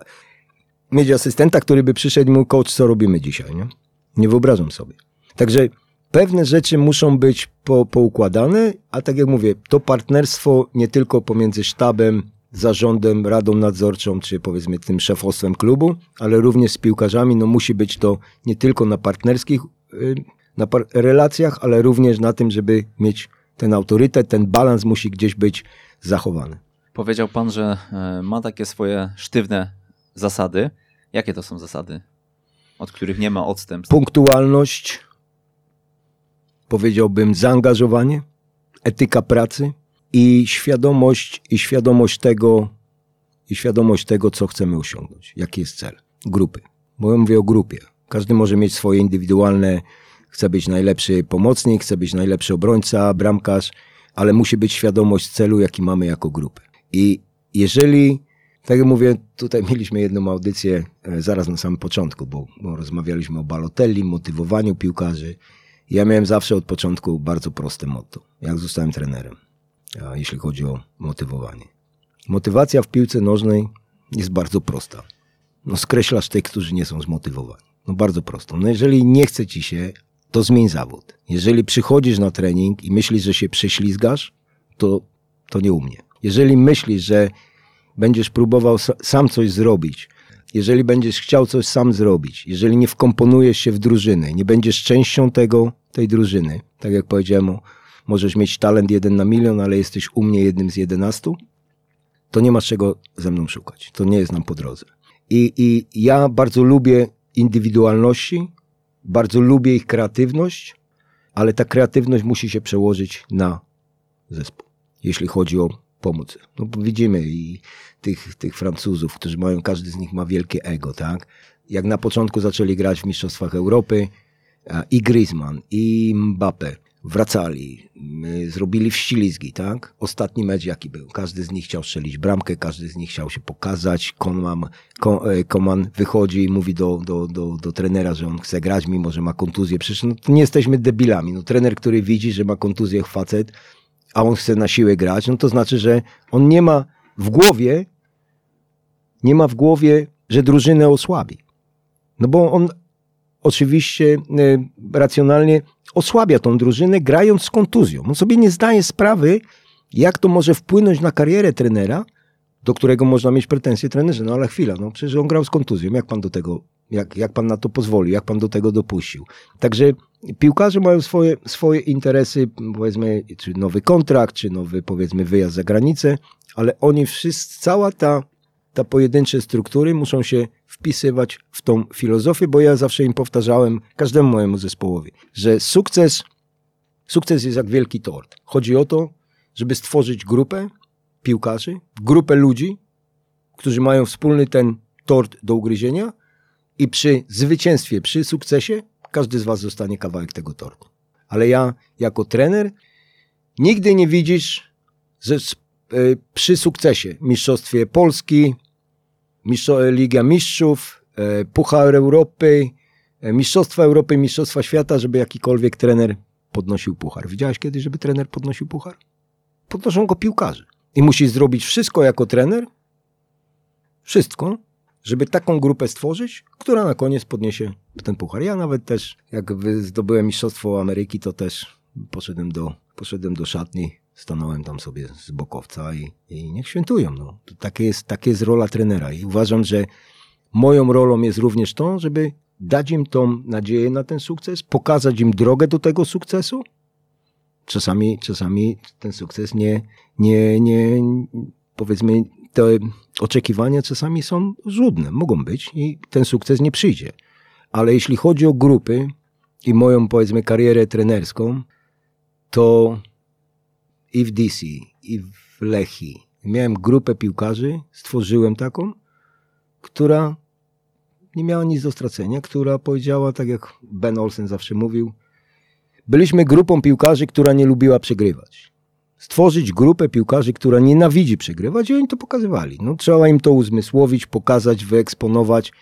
mieć asystenta, który by przyszedł i mówił, coach, co robimy dzisiaj, nie? Nie wyobrażam sobie. Także pewne rzeczy muszą być po, poukładane, a tak jak mówię, to partnerstwo nie tylko pomiędzy sztabem, zarządem, radą nadzorczą, czy powiedzmy tym szefostwem klubu, ale również z piłkarzami, no musi być to nie tylko na partnerskich y, na relacjach, ale również na tym, żeby mieć ten autorytet, ten balans musi gdzieś być zachowany.
Powiedział pan, że e, ma takie swoje sztywne zasady. Jakie to są zasady, od których nie ma odstępstw?
Punktualność, powiedziałbym zaangażowanie, etyka pracy i świadomość, i świadomość tego, i świadomość tego, co chcemy osiągnąć, jaki jest cel grupy. Bo ja mówię o grupie. Każdy może mieć swoje indywidualne, chce być najlepszy pomocnik, chce być najlepszy obrońca, bramkarz, ale musi być świadomość celu, jaki mamy jako grupę. I jeżeli, tak jak mówię, tutaj mieliśmy jedną audycję e, zaraz na samym początku, bo, bo rozmawialiśmy o balotelli, motywowaniu piłkarzy. Ja miałem zawsze od początku bardzo proste motto, jak zostałem trenerem, jeśli chodzi o motywowanie. Motywacja w piłce nożnej jest bardzo prosta. No skreślasz tych, którzy nie są zmotywowani. No bardzo prosto. No jeżeli nie chce ci się, to zmień zawód. Jeżeli przychodzisz na trening i myślisz, że się prześlizgasz, to, to nie u mnie. Jeżeli myślisz, że będziesz próbował sam coś zrobić, jeżeli będziesz chciał coś sam zrobić, jeżeli nie wkomponujesz się w drużynę, nie będziesz częścią tego, tej drużyny. Tak jak powiedziałem, możesz mieć talent jeden na milion, ale jesteś u mnie jednym z jedenastu, to nie masz czego ze mną szukać. To nie jest nam po drodze. I, i ja bardzo lubię indywidualności, bardzo lubię ich kreatywność, ale ta kreatywność musi się przełożyć na zespół, jeśli chodzi o pomoc. No widzimy i tych, tych Francuzów, którzy mają, każdy z nich ma wielkie ego, tak? Jak na początku zaczęli grać w Mistrzostwach Europy, i Griezmann, i Mbappe wracali, zrobili wścilizgi, tak? Ostatni mecz jaki był? Każdy z nich chciał strzelić bramkę, każdy z nich chciał się pokazać. Koman, e, wychodzi i mówi do, do, do, do trenera, że on chce grać, mimo że ma kontuzję. Przecież no, nie jesteśmy debilami. No, trener, który widzi, że ma kontuzję facet, a on chce na siłę grać, no to znaczy, że on nie ma w głowie, nie ma w głowie, że drużynę osłabi. No bo on oczywiście e, racjonalnie osłabia tą drużynę, grając z kontuzją. On sobie nie zdaje sprawy, jak to może wpłynąć na karierę trenera, do którego można mieć pretensje trenerze. No ale chwila, no przecież on grał z kontuzją. Jak pan do tego, jak, jak pan na to pozwolił, jak pan do tego dopuścił? Także piłkarze mają swoje, swoje interesy, powiedzmy, czy nowy kontrakt, czy nowy, powiedzmy, wyjazd za granicę, ale oni wszyscy, cała ta, ta pojedyncze struktury muszą się wpisywać w tą filozofię, bo ja zawsze im powtarzałem, każdemu mojemu zespołowi, że sukces, sukces jest jak wielki tort. Chodzi o to, żeby stworzyć grupę piłkarzy, grupę ludzi, którzy mają wspólny ten tort do ugryzienia i przy zwycięstwie, przy sukcesie każdy z was dostanie kawałek tego tortu. Ale ja jako trener nigdy nie widzisz, że e, przy sukcesie, mistrzostwie Polski, E, Liga Mistrzów, e, Puchar Europy, Mistrzostwa Europy, Mistrzostwa Świata, żeby jakikolwiek trener podnosił puchar. Widziałeś kiedyś, żeby trener podnosił puchar? Podnoszą go piłkarze. I musisz zrobić wszystko jako trener, wszystko, żeby taką grupę stworzyć, która na koniec podniesie ten puchar. Ja nawet też, jak zdobyłem Mistrzostwo Ameryki, to też poszedłem do, poszedłem do szatni stanąłem tam sobie z bokowca i, i niech świętują. No. Takie, jest, takie jest rola trenera i uważam, że moją rolą jest również to, żeby dać im tą nadzieję na ten sukces, pokazać im drogę do tego sukcesu. Czasami, czasami ten sukces nie, nie, nie, powiedzmy, te oczekiwania czasami są żudne, mogą być i ten sukces nie przyjdzie. Ale jeśli chodzi o grupy i moją, powiedzmy, karierę trenerską, to i w DC, i w Lechi. Miałem grupę piłkarzy, stworzyłem taką, która nie miała nic do stracenia, która powiedziała, tak jak Ben Olsen zawsze mówił, byliśmy grupą piłkarzy, która nie lubiła przegrywać. Stworzyć grupę piłkarzy, która nienawidzi przegrywać i oni to pokazywali. No, trzeba im to uzmysłowić, pokazać, wyeksponować.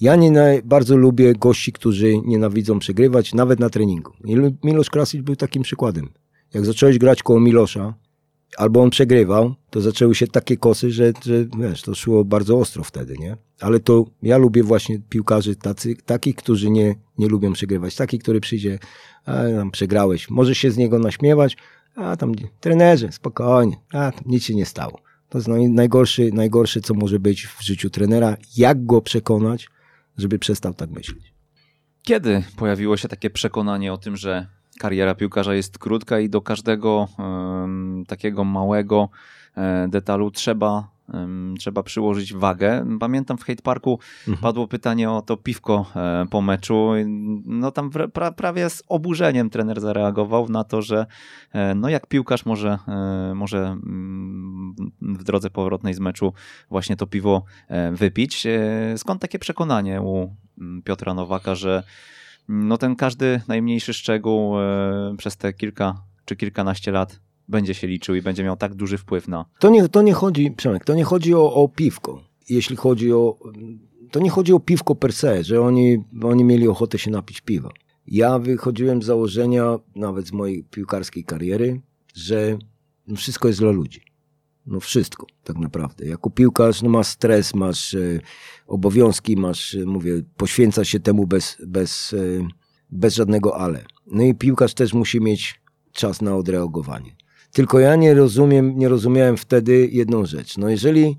Ja nie bardzo lubię gości, którzy nienawidzą przegrywać, nawet na treningu. Milosz Krasic był takim przykładem jak zacząłeś grać koło Milosza, albo on przegrywał, to zaczęły się takie kosy, że, że wiesz, to szło bardzo ostro wtedy, nie? Ale to ja lubię właśnie piłkarzy tacy, takich, którzy nie, nie lubią przegrywać. Taki, który przyjdzie, a przegrałeś, możesz się z niego naśmiewać, a tam trenerze, spokojnie, a tam nic się nie stało. To jest najgorszy, najgorszy, co może być w życiu trenera, jak go przekonać, żeby przestał tak myśleć.
Kiedy pojawiło się takie przekonanie o tym, że kariera piłkarza jest krótka i do każdego um, takiego małego um, detalu trzeba, trzeba przyłożyć wagę. Pamiętam w Hate Parku mhm. padło pytanie o to piwko e, po meczu. No tam pra, prawie z oburzeniem trener zareagował na to, że e, no jak piłkarz może, e, może mm, w drodze powrotnej z meczu właśnie to piwo wypić. Skąd takie przekonanie u mm, Piotra Nowaka, że no ten każdy najmniejszy szczegół przez te kilka czy kilkanaście lat będzie się liczył i będzie miał tak duży wpływ na.
To nie, to nie chodzi, Przemek, to nie chodzi o, o piwko. Jeśli chodzi o. To nie chodzi o piwko per se, że oni, oni mieli ochotę się napić piwa. Ja wychodziłem z założenia, nawet z mojej piłkarskiej kariery, że wszystko jest dla ludzi. No wszystko, tak naprawdę. Jako piłkarz no masz stres, masz e, obowiązki, masz, e, mówię, poświęca się temu bez, bez, e, bez żadnego ale. No i piłkarz też musi mieć czas na odreagowanie. Tylko ja nie rozumiem, nie rozumiałem wtedy jedną rzecz. No jeżeli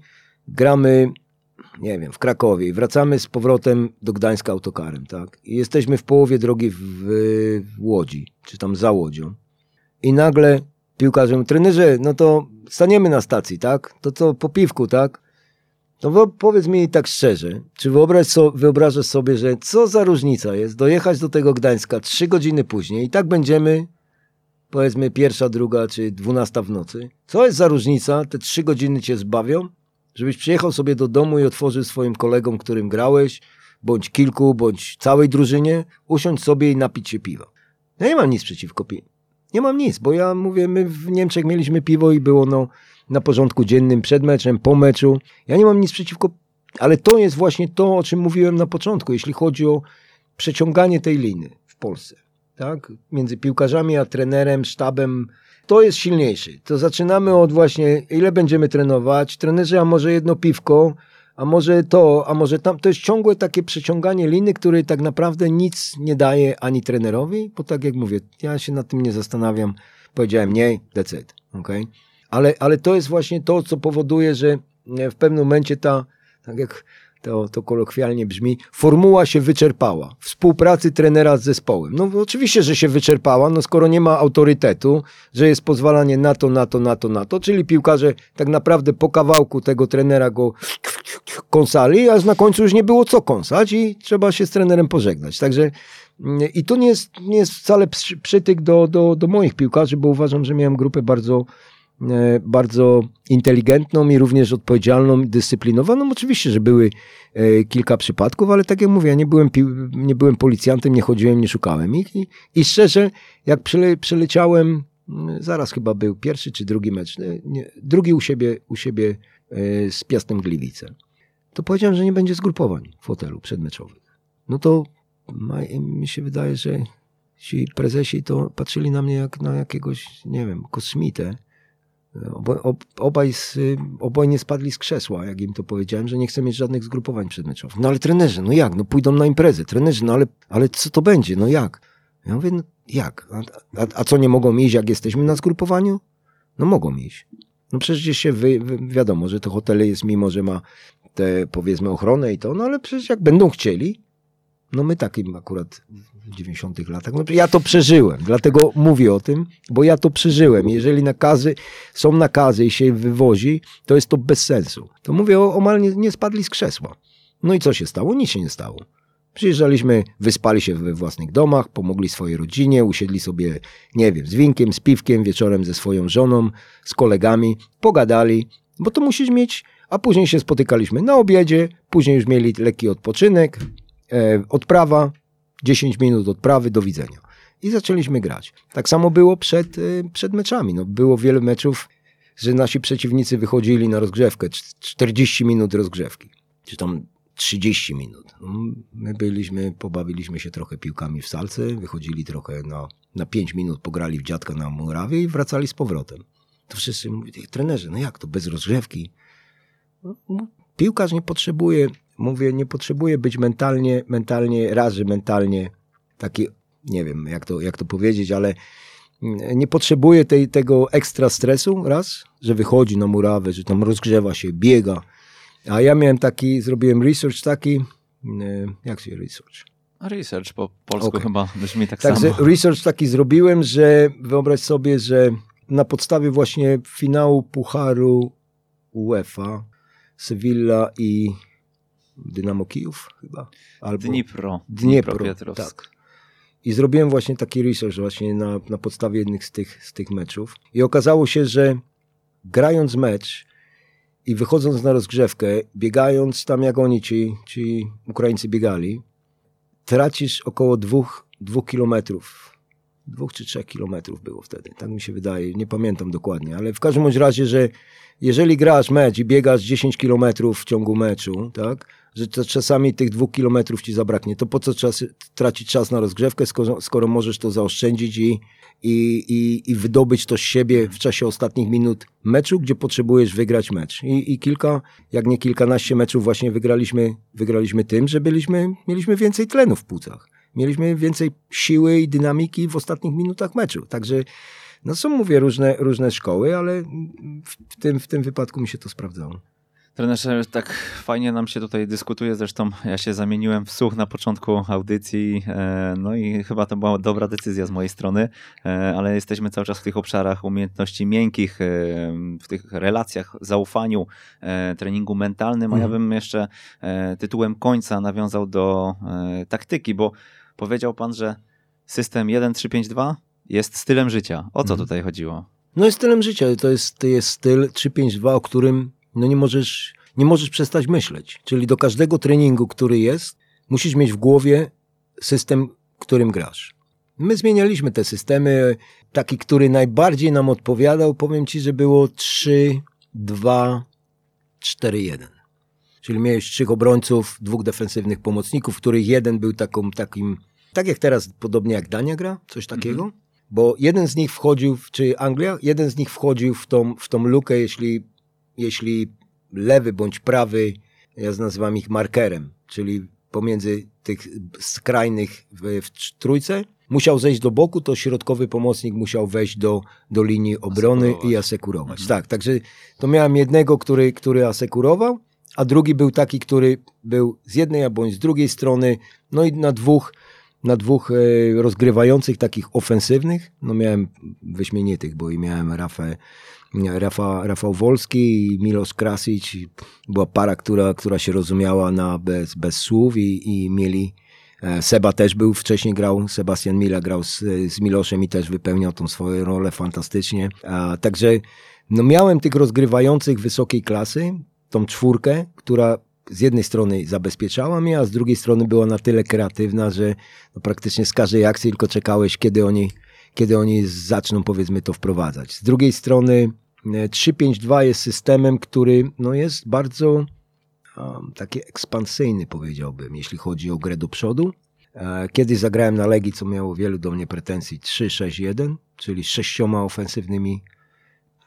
gramy nie wiem, w Krakowie i wracamy z powrotem do Gdańska autokarem, tak? I jesteśmy w połowie drogi w, w Łodzi, czy tam za Łodzią. I nagle piłkarze mówią, trenerze, no to staniemy na stacji, tak? To co, po piwku, tak? No powiedz mi tak szczerze, czy wyobraź so, wyobrażasz sobie, że co za różnica jest dojechać do tego Gdańska trzy godziny później i tak będziemy, powiedzmy pierwsza, druga czy dwunasta w nocy. Co jest za różnica? Te trzy godziny cię zbawią, żebyś przyjechał sobie do domu i otworzył swoim kolegom, którym grałeś, bądź kilku, bądź całej drużynie, usiąść sobie i napić się piwa. Ja nie mam nic przeciwko piwu. Nie mam nic, bo ja mówię, my w Niemczech mieliśmy piwo i było no na porządku dziennym przed meczem, po meczu. Ja nie mam nic przeciwko, ale to jest właśnie to, o czym mówiłem na początku, jeśli chodzi o przeciąganie tej liny w Polsce. Tak? Między piłkarzami a trenerem, sztabem, to jest silniejszy. To zaczynamy od właśnie, ile będziemy trenować, trenerzy, a może jedno piwko, a może to, a może tam. To jest ciągłe takie przeciąganie liny, które tak naprawdę nic nie daje ani trenerowi, bo tak jak mówię, ja się nad tym nie zastanawiam. Powiedziałem nie, it. Okay? Ale, ale to jest właśnie to, co powoduje, że w pewnym momencie ta, tak jak to, to kolokwialnie brzmi, formuła się wyczerpała. Współpracy trenera z zespołem. No oczywiście, że się wyczerpała, no skoro nie ma autorytetu, że jest pozwalanie na to, na to, na to, na to, czyli piłkarze tak naprawdę po kawałku tego trenera go kąsali, aż na końcu już nie było co kąsać i trzeba się z trenerem pożegnać. Także mm, i to nie jest, nie jest wcale przytyk do, do, do moich piłkarzy, bo uważam, że miałem grupę bardzo bardzo inteligentną i również odpowiedzialną, dyscyplinowaną. Oczywiście, że były e, kilka przypadków, ale tak jak mówię, ja nie byłem, nie byłem policjantem, nie chodziłem, nie szukałem ich. I, i szczerze, jak przyle, przyleciałem, mm, zaraz chyba był pierwszy czy drugi mecz, nie, drugi u siebie, u siebie e, z Piastem Gliwice, to powiedziałem, że nie będzie zgrupowań w hotelu przedmeczowych. No to mi się wydaje, że ci prezesi to patrzyli na mnie jak na jakiegoś, nie wiem, kosmitę, obaj, z, obaj nie spadli z krzesła, jak im to powiedziałem, że nie chcę mieć żadnych zgrupowań przedmeczowych. No ale trenerzy, no jak? No pójdą na imprezę. Trenerzy, no ale, ale co to będzie? No jak? Ja mówię, no jak? A, a, a co, nie mogą iść, jak jesteśmy na zgrupowaniu? No mogą iść. No przecież się wy, wy, wiadomo, że to hotele jest, mimo że ma te powiedzmy ochronę i to, no ale przecież jak będą chcieli, no my takim akurat w 90 latach. No, ja to przeżyłem, dlatego mówię o tym, bo ja to przeżyłem. Jeżeli nakazy, są nakazy i się wywozi, to jest to bez sensu. To mówię, o, omal nie, nie spadli z krzesła. No i co się stało? Nic się nie stało. Przyjeżdżaliśmy, wyspali się we własnych domach, pomogli swojej rodzinie, usiedli sobie, nie wiem, z winkiem, z piwkiem, wieczorem ze swoją żoną, z kolegami, pogadali, bo to musisz mieć, a później się spotykaliśmy na obiedzie, później już mieli lekki odpoczynek, e, odprawa, 10 minut odprawy, do widzenia. I zaczęliśmy grać. Tak samo było przed, y, przed meczami. No, było wiele meczów, że nasi przeciwnicy wychodzili na rozgrzewkę, 40 minut rozgrzewki, czy tam 30 minut. No, my byliśmy, pobawiliśmy się trochę piłkami w salce, wychodzili trochę na, na 5 minut, pograli w dziadka na murawie i wracali z powrotem. To wszyscy mówili, trenerze, no jak to, bez rozgrzewki? No, no, piłkarz nie potrzebuje mówię, nie potrzebuję być mentalnie, mentalnie, razy mentalnie taki, nie wiem jak to, jak to powiedzieć, ale nie potrzebuje tej, tego ekstra stresu, raz, że wychodzi na murawę, że tam rozgrzewa się, biega. A ja miałem taki, zrobiłem research taki, e, jak się research?
Research po polsku okay. chyba brzmi tak
Także
samo.
research taki zrobiłem, że wyobraź sobie, że na podstawie właśnie finału Pucharu UEFA Sevilla i Dynamo Kijów chyba.
Albo Dnipro.
Dniepro, Dniepro tak. I zrobiłem właśnie taki research właśnie na, na podstawie jednych z tych, z tych meczów. I okazało się, że grając mecz i wychodząc na rozgrzewkę, biegając tam jak oni ci, ci Ukraińcy biegali, tracisz około dwóch, dwóch kilometrów. Dwóch czy trzech kilometrów było wtedy. Tak mi się wydaje. Nie pamiętam dokładnie. Ale w każdym razie, że jeżeli grasz mecz i biegasz 10 kilometrów w ciągu meczu, tak, że czasami tych dwóch kilometrów ci zabraknie, to po co czas, tracić czas na rozgrzewkę, skoro, skoro możesz to zaoszczędzić i, i, i, i wydobyć to z siebie w czasie ostatnich minut meczu, gdzie potrzebujesz wygrać mecz. I, i kilka, jak nie kilkanaście meczów właśnie wygraliśmy, wygraliśmy tym, że byliśmy, mieliśmy więcej tlenu w płucach. Mieliśmy więcej siły i dynamiki w ostatnich minutach meczu. Także no są, mówię, różne, różne szkoły, ale w tym, w tym wypadku mi się to sprawdzało.
Trenerze, tak fajnie nam się tutaj dyskutuje, zresztą ja się zamieniłem w słuch na początku audycji, e, no i chyba to była dobra decyzja z mojej strony, e, ale jesteśmy cały czas w tych obszarach umiejętności miękkich, e, w tych relacjach, zaufaniu, treningu mentalnym, a ja mhm. bym jeszcze tytułem końca nawiązał do taktyki, bo powiedział pan, że system 1352 jest stylem życia. O co mhm. tutaj chodziło?
No jest stylem życia, to jest, to jest styl 352, o którym no nie możesz, nie możesz przestać myśleć. Czyli do każdego treningu, który jest, musisz mieć w głowie system, którym grasz. My zmienialiśmy te systemy. Taki, który najbardziej nam odpowiadał, powiem ci, że było 3, 2, 4, 1. Czyli miałeś trzech obrońców, dwóch defensywnych pomocników, których jeden był taką, takim, tak jak teraz, podobnie jak Dania gra, coś takiego. Mhm. Bo jeden z nich wchodził, czy Anglia, jeden z nich wchodził w tą, w tą lukę, jeśli jeśli lewy bądź prawy, ja nazywam ich markerem, czyli pomiędzy tych skrajnych w, w trójce, musiał zejść do boku, to środkowy pomocnik musiał wejść do, do linii obrony asekurować. i asekurować. Mhm. Tak, także to miałem jednego, który, który asekurował, a drugi był taki, który był z jednej bądź z drugiej strony, no i na dwóch, na dwóch e, rozgrywających takich ofensywnych, no miałem wyśmienitych, bo i miałem Rafę Rafa, Rafał Wolski i Milos Krasic. Była para, która, która się rozumiała na bez, bez słów i, i mieli e, Seba też był, wcześniej grał, Sebastian Mila grał z, z Miloszem i też wypełniał tą swoją rolę fantastycznie. A, także no miałem tych rozgrywających wysokiej klasy, tą czwórkę, która z jednej strony zabezpieczała mnie, a z drugiej strony była na tyle kreatywna, że no praktycznie z każdej akcji tylko czekałeś, kiedy oni, kiedy oni zaczną powiedzmy to wprowadzać. Z drugiej strony 352 jest systemem, który no, jest bardzo um, taki ekspansyjny, powiedziałbym, jeśli chodzi o grę do przodu. E, kiedyś zagrałem na Legii, co miało wielu do mnie pretensji, 3-6-1, czyli sześcioma ofensywnymi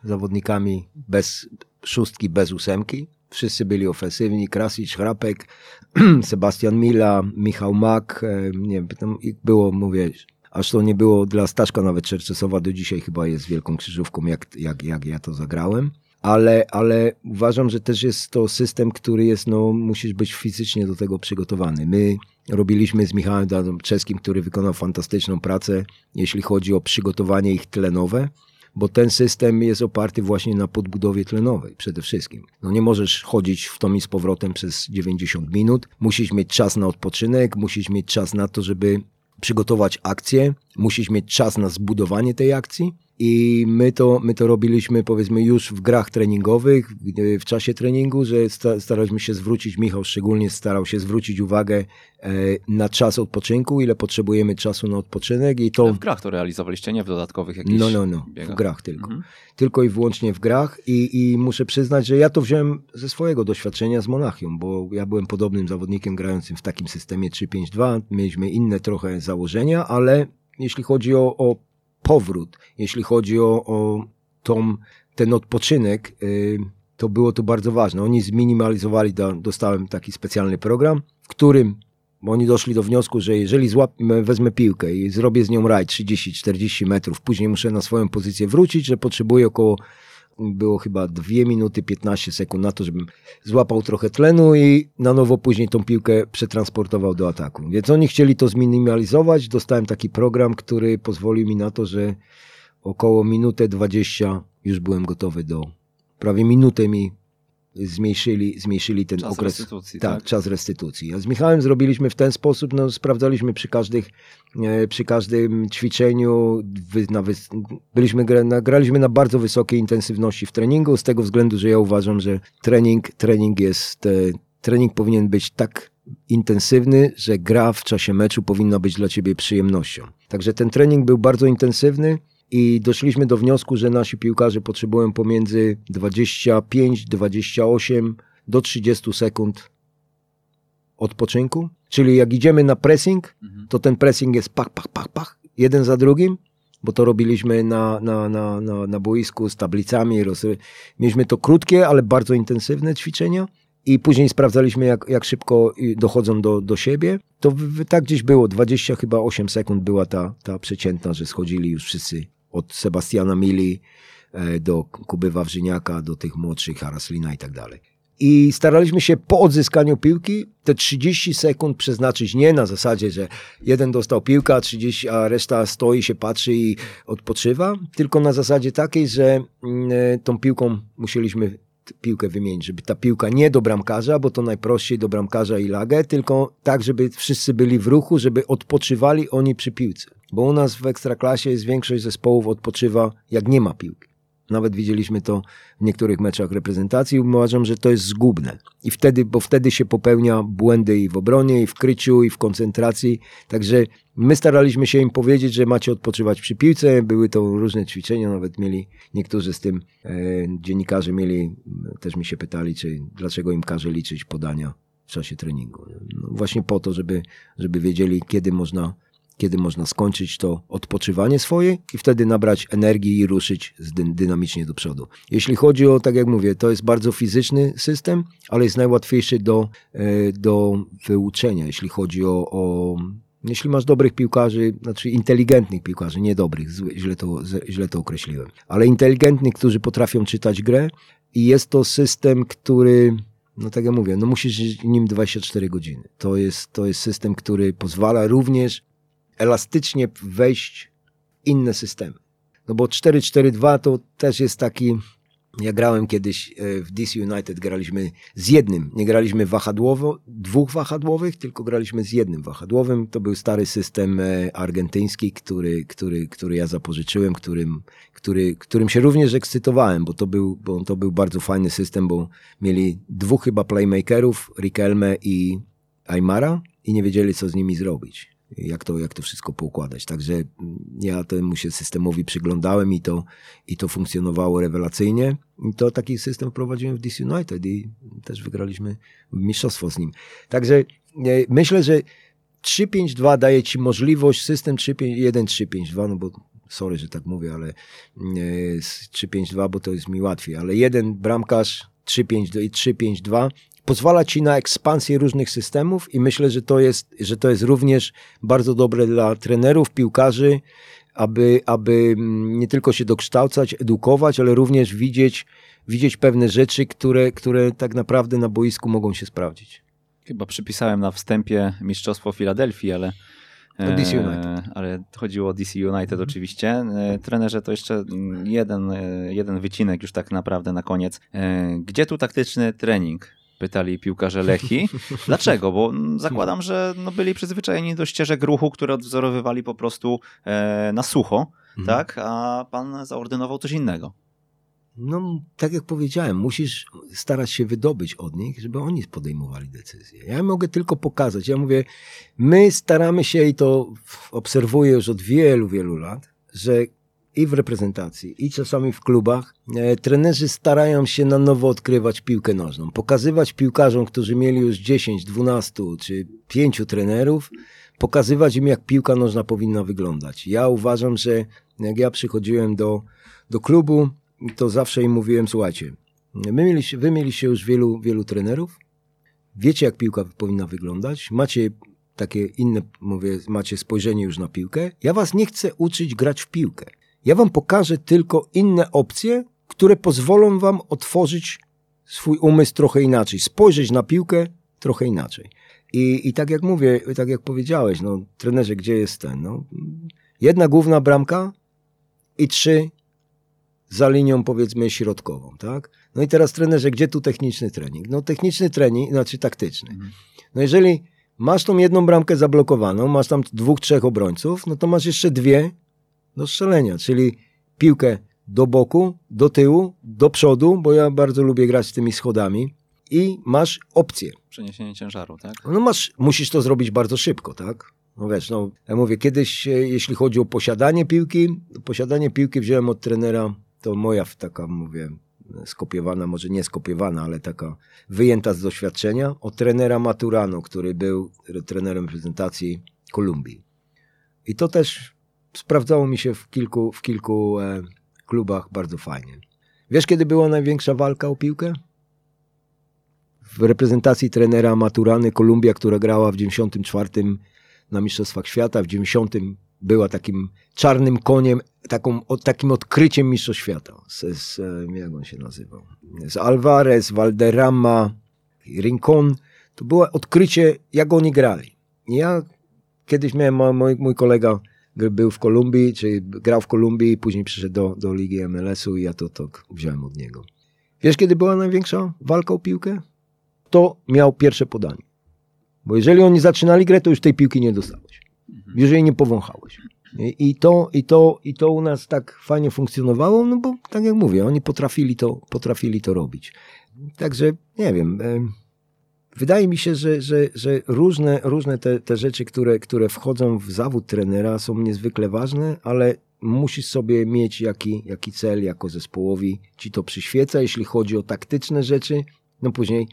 zawodnikami bez szóstki, bez ósemki. Wszyscy byli ofensywni, Krasic, Hrapek, (clears throat) Sebastian Mila, Michał Mak, e, nie wiem, było, mówię, aż to nie było dla Staszka nawet Czerczesowa, do dzisiaj chyba jest wielką krzyżówką, jak, jak, jak ja to zagrałem. Ale, ale uważam, że też jest to system, który jest, no, musisz być fizycznie do tego przygotowany. My robiliśmy z Michałem Czeskim, który wykonał fantastyczną pracę, jeśli chodzi o przygotowanie ich tlenowe, bo ten system jest oparty właśnie na podbudowie tlenowej przede wszystkim. No nie możesz chodzić w tom i z powrotem przez 90 minut, musisz mieć czas na odpoczynek, musisz mieć czas na to, żeby przygotować akcję, musisz mieć czas na zbudowanie tej akcji i my to, my to robiliśmy powiedzmy już w grach treningowych, w czasie treningu, że staraliśmy się zwrócić, Michał szczególnie starał się zwrócić uwagę e, na czas odpoczynku, ile potrzebujemy czasu na odpoczynek i to...
w grach to realizowaliście, nie w dodatkowych jakichś
No, no, no, biegach. w grach tylko. Mhm. Tylko i wyłącznie w grach i, i muszę przyznać, że ja to wziąłem ze swojego doświadczenia z Monachium, bo ja byłem podobnym zawodnikiem grającym w takim systemie 3-5-2, mieliśmy inne trochę założenia, ale jeśli chodzi o, o powrót, jeśli chodzi o, o tą, ten odpoczynek, y, to było to bardzo ważne. Oni zminimalizowali, dostałem taki specjalny program, w którym oni doszli do wniosku, że jeżeli złap, wezmę piłkę i zrobię z nią raj 30-40 metrów, później muszę na swoją pozycję wrócić, że potrzebuję około było chyba 2 minuty 15 sekund na to, żebym złapał trochę tlenu i na nowo później tą piłkę przetransportował do ataku. Więc oni chcieli to zminimalizować. Dostałem taki program, który pozwolił mi na to, że około minutę 20 już byłem gotowy do. Prawie minutę mi zmniejszyli, zmniejszyli ten
czas
okres.
Restytucji,
tak, tak, czas restytucji. A z Michałem zrobiliśmy w ten sposób, no, sprawdzaliśmy przy, każdych, e, przy każdym ćwiczeniu, wy, na, byliśmy, graliśmy na bardzo wysokiej intensywności w treningu, z tego względu, że ja uważam, że trening, trening jest, e, trening powinien być tak intensywny, że gra w czasie meczu powinna być dla ciebie przyjemnością. Także ten trening był bardzo intensywny, i doszliśmy do wniosku, że nasi piłkarze potrzebują pomiędzy 25, 28 do 30 sekund odpoczynku. Czyli jak idziemy na pressing, mhm. to ten pressing jest pach, pach, pach, pach, jeden za drugim, bo to robiliśmy na, na, na, na, na boisku z tablicami. Mieliśmy to krótkie, ale bardzo intensywne ćwiczenia. I później sprawdzaliśmy, jak, jak szybko dochodzą do, do siebie. To w, tak gdzieś było, 20 chyba 8 sekund była ta, ta przeciętna, że schodzili już wszyscy od Sebastiana Mili e, do Kuby Wawrzyniaka, do tych młodszych, Haraslina i tak dalej. i staraliśmy się po odzyskaniu piłki te 30 sekund przeznaczyć nie na zasadzie, że jeden dostał piłkę, a, 30, a reszta stoi, się patrzy i odpoczywa, tylko na zasadzie takiej, że mm, e, tą piłką musieliśmy piłkę wymienić, żeby ta piłka nie do bramkarza, bo to najprościej do bramkarza i lagę, tylko tak, żeby wszyscy byli w ruchu, żeby odpoczywali oni przy piłce. Bo u nas w Ekstraklasie jest większość zespołów odpoczywa, jak nie ma piłki. Nawet widzieliśmy to w niektórych meczach reprezentacji. Uważam, że to jest zgubne. I wtedy, bo wtedy się popełnia błędy i w obronie, i w kryciu, i w koncentracji. Także my staraliśmy się im powiedzieć, że macie odpoczywać przy piłce. Były to różne ćwiczenia, nawet mieli niektórzy z tym e, dziennikarze mieli, też mi się pytali, czy dlaczego im każe liczyć podania w czasie treningu. No właśnie po to, żeby, żeby wiedzieli, kiedy można kiedy można skończyć to odpoczywanie swoje i wtedy nabrać energii i ruszyć dynamicznie do przodu. Jeśli chodzi o, tak jak mówię, to jest bardzo fizyczny system, ale jest najłatwiejszy do, e, do wyuczenia, jeśli chodzi o, o jeśli masz dobrych piłkarzy, znaczy inteligentnych piłkarzy, nie dobrych, źle to, źle to określiłem, ale inteligentnych, którzy potrafią czytać grę i jest to system, który no tak jak mówię, no musisz nim 24 godziny. To jest, to jest system, który pozwala również elastycznie wejść w inne systemy. No bo 4-4-2 to też jest taki, ja grałem kiedyś e, w DC United, graliśmy z jednym, nie graliśmy wahadłowo, dwóch wahadłowych, tylko graliśmy z jednym wahadłowym. To był stary system e, argentyński, który, który, który ja zapożyczyłem, którym, który, którym się również ekscytowałem, bo to, był, bo to był bardzo fajny system, bo mieli dwóch chyba playmakerów, Riquelme i Aymara i nie wiedzieli, co z nimi zrobić jak to, jak to wszystko poukładać. Także ja temu się systemowi przyglądałem i to, i to funkcjonowało rewelacyjnie. I to taki system wprowadziłem w United i też wygraliśmy mistrzostwo z nim. Także e, myślę, że 3-5-2 daje ci możliwość, system 1-3-5-2, no bo sorry, że tak mówię, ale 3-5-2, e, bo to jest mi łatwiej, ale jeden bramkarz 3-5-2 pozwala ci na ekspansję różnych systemów i myślę, że to jest, że to jest również bardzo dobre dla trenerów, piłkarzy, aby, aby nie tylko się dokształcać, edukować, ale również widzieć, widzieć pewne rzeczy, które, które tak naprawdę na boisku mogą się sprawdzić.
Chyba przypisałem na wstępie Mistrzostwo Filadelfii, ale
o DC United. E,
ale chodziło o DC United oczywiście. E, trenerze to jeszcze jeden, e, jeden wycinek już tak naprawdę na koniec. Gdzie tu taktyczny trening? Pytali piłkarze Lechi. (laughs) Dlaczego? Bo zakładam, że no byli przyzwyczajeni do ścieżek ruchu, które odwzorowywali po prostu e, na sucho, mhm. tak? A pan zaordynował coś innego.
No, tak jak powiedziałem, musisz starać się wydobyć od nich, żeby oni podejmowali decyzje. Ja mogę tylko pokazać. Ja mówię, my staramy się i to obserwuję już od wielu, wielu lat, że i w reprezentacji, i czasami w klubach, e, trenerzy starają się na nowo odkrywać piłkę nożną, pokazywać piłkarzom, którzy mieli już 10, 12 czy 5 trenerów, pokazywać im, jak piłka nożna powinna wyglądać. Ja uważam, że jak ja przychodziłem do, do klubu, to zawsze im mówiłem, słuchajcie, my mieliście, wy mieliście już wielu, wielu trenerów, wiecie, jak piłka powinna wyglądać, macie takie inne, mówię, macie spojrzenie już na piłkę. Ja was nie chcę uczyć grać w piłkę. Ja wam pokażę tylko inne opcje, które pozwolą wam otworzyć swój umysł trochę inaczej, spojrzeć na piłkę trochę inaczej. I, i tak jak mówię, tak jak powiedziałeś, no, trenerze, gdzie jest ten? No, jedna główna bramka i trzy za linią powiedzmy środkową, tak? No i teraz trenerze, gdzie tu techniczny trening? No techniczny trening, znaczy taktyczny. Mhm. No jeżeli masz tą jedną bramkę zablokowaną, masz tam dwóch, trzech obrońców, no to masz jeszcze dwie, do strzelenia, czyli piłkę do boku, do tyłu, do przodu, bo ja bardzo lubię grać z tymi schodami i masz opcję.
Przeniesienie ciężaru, tak?
No masz, musisz to zrobić bardzo szybko, tak? No wiesz, no, ja mówię, kiedyś, e, jeśli chodzi o posiadanie piłki, posiadanie piłki wziąłem od trenera, to moja taka, mówię, skopiowana, może nie skopiowana, ale taka wyjęta z doświadczenia, od trenera Maturano, który był trenerem prezentacji Kolumbii. I to też sprawdzało mi się w kilku, w kilku e, klubach bardzo fajnie. Wiesz, kiedy była największa walka o piłkę? W reprezentacji trenera Maturany Kolumbia, która grała w 94 na Mistrzostwach Świata, w 90 była takim czarnym koniem, taką, takim odkryciem mistrza świata. Z, z, jak on się nazywał? Z Alvarez, Valderrama, Rincon. To było odkrycie, jak oni grali. Ja kiedyś miałem, mój, mój kolega był w Kolumbii, czy grał w Kolumbii, później przyszedł do, do Ligi MLS-u i ja to, to wziąłem od niego. Wiesz, kiedy była największa walka o piłkę? To miał pierwsze podanie. Bo jeżeli oni zaczynali grę, to już tej piłki nie dostałeś. Mhm. Jeżeli nie powąchałeś. I to, i, to, I to u nas tak fajnie funkcjonowało, no bo tak jak mówię, oni potrafili to, potrafili to robić. Także nie wiem. Wydaje mi się, że, że, że różne, różne te, te rzeczy, które, które wchodzą w zawód trenera, są niezwykle ważne, ale musisz sobie mieć jaki, jaki cel jako zespołowi ci to przyświeca. Jeśli chodzi o taktyczne rzeczy, no później,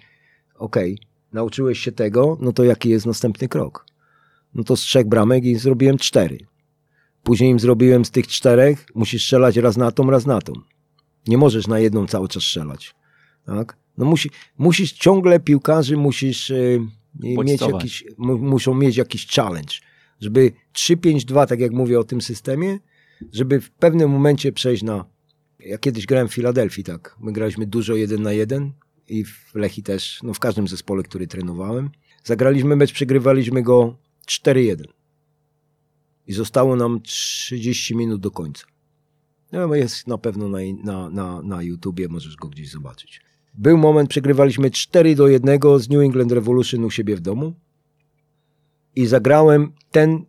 okej, okay, nauczyłeś się tego, no to jaki jest następny krok? No to z trzech bramek i zrobiłem cztery. Później im zrobiłem z tych czterech, musisz strzelać raz na tą, raz na tą. Nie możesz na jedną cały czas strzelać. Tak? No musi, musisz ciągle piłkarzy musisz y, mieć jakiś, muszą mieć jakiś challenge, żeby 3-5-2, tak jak mówię o tym systemie, żeby w pewnym momencie przejść na. Ja kiedyś grałem w Filadelfii, tak. My graliśmy dużo jeden na jeden i w Lechi też, no w każdym zespole, który trenowałem. Zagraliśmy mecz, przegrywaliśmy go 4-1. I zostało nam 30 minut do końca. No, jest na pewno na, na, na, na YouTubie, możesz go gdzieś zobaczyć. Był moment, przegrywaliśmy 4 do 1 z New England Revolution u siebie w domu i zagrałem ten,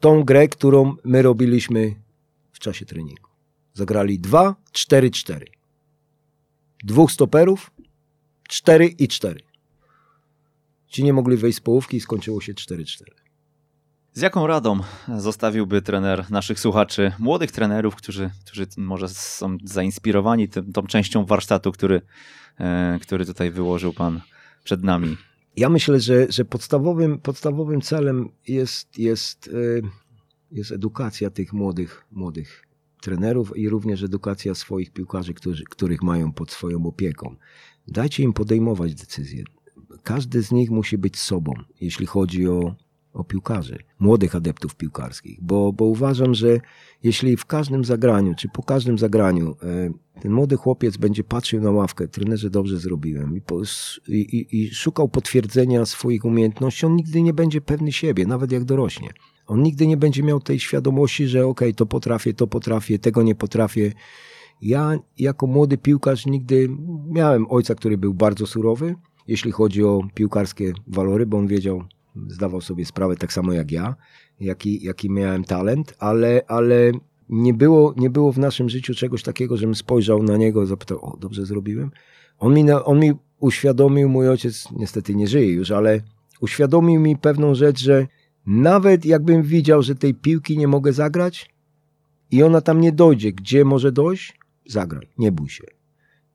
tą grę, którą my robiliśmy w czasie treningu. Zagrali 2, 4, 4. Dwóch stoperów, 4 i 4. Ci nie mogli wejść z połówki i skończyło się 4-4.
Z jaką radą zostawiłby trener naszych słuchaczy, młodych trenerów, którzy, którzy może są zainspirowani tym, tą częścią warsztatu, który, e, który tutaj wyłożył Pan przed nami?
Ja myślę, że, że podstawowym, podstawowym celem jest, jest, e, jest edukacja tych młodych, młodych trenerów i również edukacja swoich piłkarzy, którzy, których mają pod swoją opieką. Dajcie im podejmować decyzje. Każdy z nich musi być sobą, jeśli chodzi o o piłkarzy, młodych adeptów piłkarskich, bo, bo uważam, że jeśli w każdym zagraniu, czy po każdym zagraniu e, ten młody chłopiec będzie patrzył na ławkę, trenerze dobrze zrobiłem i, i, i, szukał potwierdzenia swoich umiejętności, on nigdy nie będzie pewny siebie, nawet jak dorośnie. On nigdy nie będzie miał tej świadomości, że okej, okay, to potrafię, to potrafię, tego nie potrafię. Ja jako młody piłkarz nigdy miałem ojca, który był bardzo surowy, jeśli chodzi o piłkarskie walory, bo on wiedział, zdawał sobie sprawę tak samo jak ja, jaki, jaki miałem talent, ale, ale nie, było, nie było w naszym życiu czegoś takiego, żebym spojrzał na niego zapytał, o, dobrze zrobiłem? On mi, on mi uświadomił, mój ojciec niestety nie żyje już, ale uświadomił mi pewną rzecz, że nawet jakbym widział, że tej piłki nie mogę zagrać i ona tam nie dojdzie, gdzie może dojść, zagraj, nie bój się.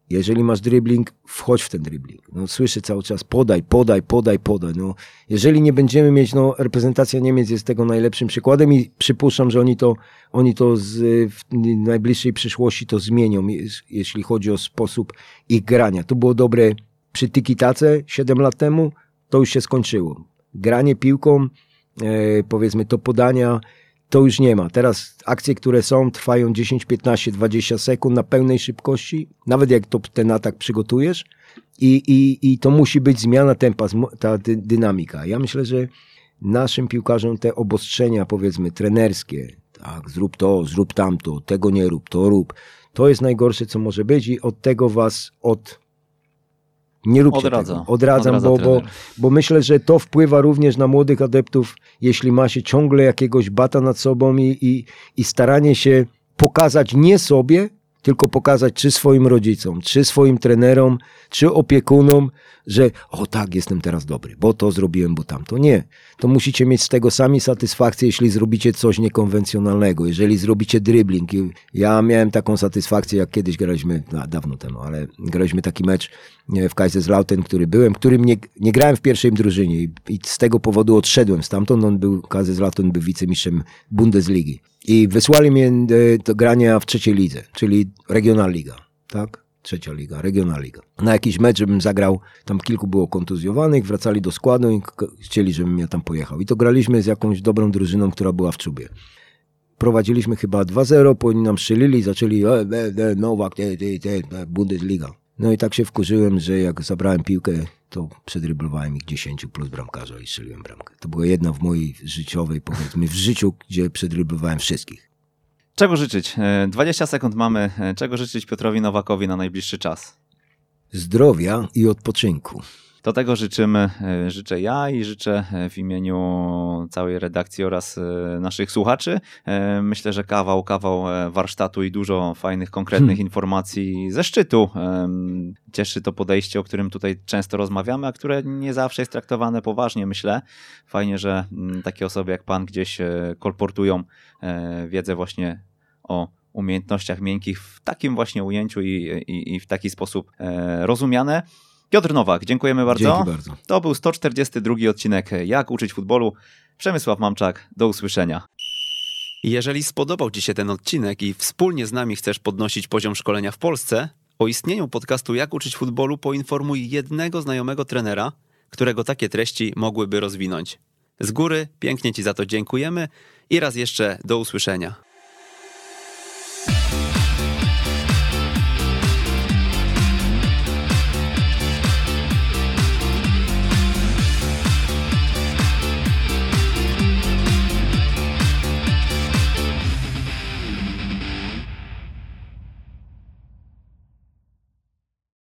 Jeżeli masz dribbling, wchodź w ten dribbling. No, słyszę cały czas podaj, podaj, podaj, podaj. No, jeżeli nie będziemy mieć, no, reprezentacja Niemiec jest tego najlepszym przykładem i przypuszczam, że oni to, oni to z, w najbliższej przyszłości to zmienią, jeśli chodzi o sposób ich grania. To było dobre przy tiki-tace 7 lat temu, to już się skończyło. Granie piłką, e, powiedzmy to podania, to już nie ma. Teraz akcje, które są, trwają 10, 15, 20 sekund na pełnej szybkości, nawet jak to, ten atak przygotujesz i, i, i to musi być zmiana tempa, ta dy, dynamika. Ja myślę, że naszym piłkarzom te obostrzenia, powiedzmy, trenerskie, tak, zrób to, zrób tamto, tego nie rób, to rób, to jest najgorsze, co może być i od tego was od nie róbcie Odradza. tego. Odradzam, Odradza bo, bo, bo myślę, że to wpływa również na młodych adeptów, jeśli ma się ciągle jakiegoś bata nad sobą i, i, i staranie się pokazać nie sobie, tylko pokazać czy swoim rodzicom, czy swoim trenerom, czy opiekunom, że o tak, jestem teraz dobry, bo to zrobiłem, bo tamto. Nie. To musicie mieć z tego sami satysfakcję, jeśli zrobicie coś niekonwencjonalnego, jeżeli zrobicie dribbling. Ja miałem taką satysfakcję, jak kiedyś graliśmy, no, dawno temu, ale graliśmy taki mecz w Kaiserslautern, który byłem, którym nie, nie grałem w pierwszej drużynie i, i z tego powodu odszedłem stamtąd. On był, Kaiserslautern był wicemistrzem Bundesligi. I wysłali mnie do grania w trzeciej lidze, czyli Regionalliga, tak? trzecia liga, regionalliga. Na jakiś mecz, żebym zagrał, tam kilku było kontuzjowanych, wracali do składu i chcieli, żebym ja tam pojechał. I to graliśmy z jakąś dobrą drużyną, która była w czubie. Prowadziliśmy chyba 2-0, po nam strzelili zaczęli e, e, e, Nowak, te, te, te, Bundesliga. No i tak się wkurzyłem, że jak zabrałem piłkę, to przedryblowałem ich 10 plus bramkarza i strzeliłem bramkę. To była jedna w mojej życiowej, powiedzmy, w życiu, gdzie przedryblowałem wszystkich.
Czego życzyć? 20 sekund mamy. Czego życzyć Piotrowi Nowakowi na najbliższy czas?
Zdrowia i odpoczynku.
Do tego życzymy, e, życzę ja i życzę e, w imieniu całej redakcji oraz e, naszych słuchaczy. Myślę, że kawał, kawał warsztatu i dużo fajnych, konkretnych hmm. informacji ze szczytu. Cieszy to podejście, o którym tutaj często rozmawiamy, a które nie zawsze jest traktowane poważnie, myślę. Fajnie, że mm, takie osoby jak pan gdzieś kolportują wiedzę właśnie o umiejętnościach miękkich w takim właśnie ujęciu i, i, i w taki sposób rozumiane. Piotr Nowak, dziękujemy bardzo.
Dzięki bardzo.
To był 142 odcinek Jak uczyć futbolu. Przemysław Mamczak, do usłyszenia. Jeżeli spodobał Ci się ten odcinek i wspólnie z nami chcesz podnosić poziom szkolenia w Polsce, o istnieniu podcastu Jak uczyć futbolu poinformuj jednego znajomego trenera, którego takie treści mogłyby rozwinąć. Z góry pięknie Ci za to dziękujemy i raz jeszcze do usłyszenia.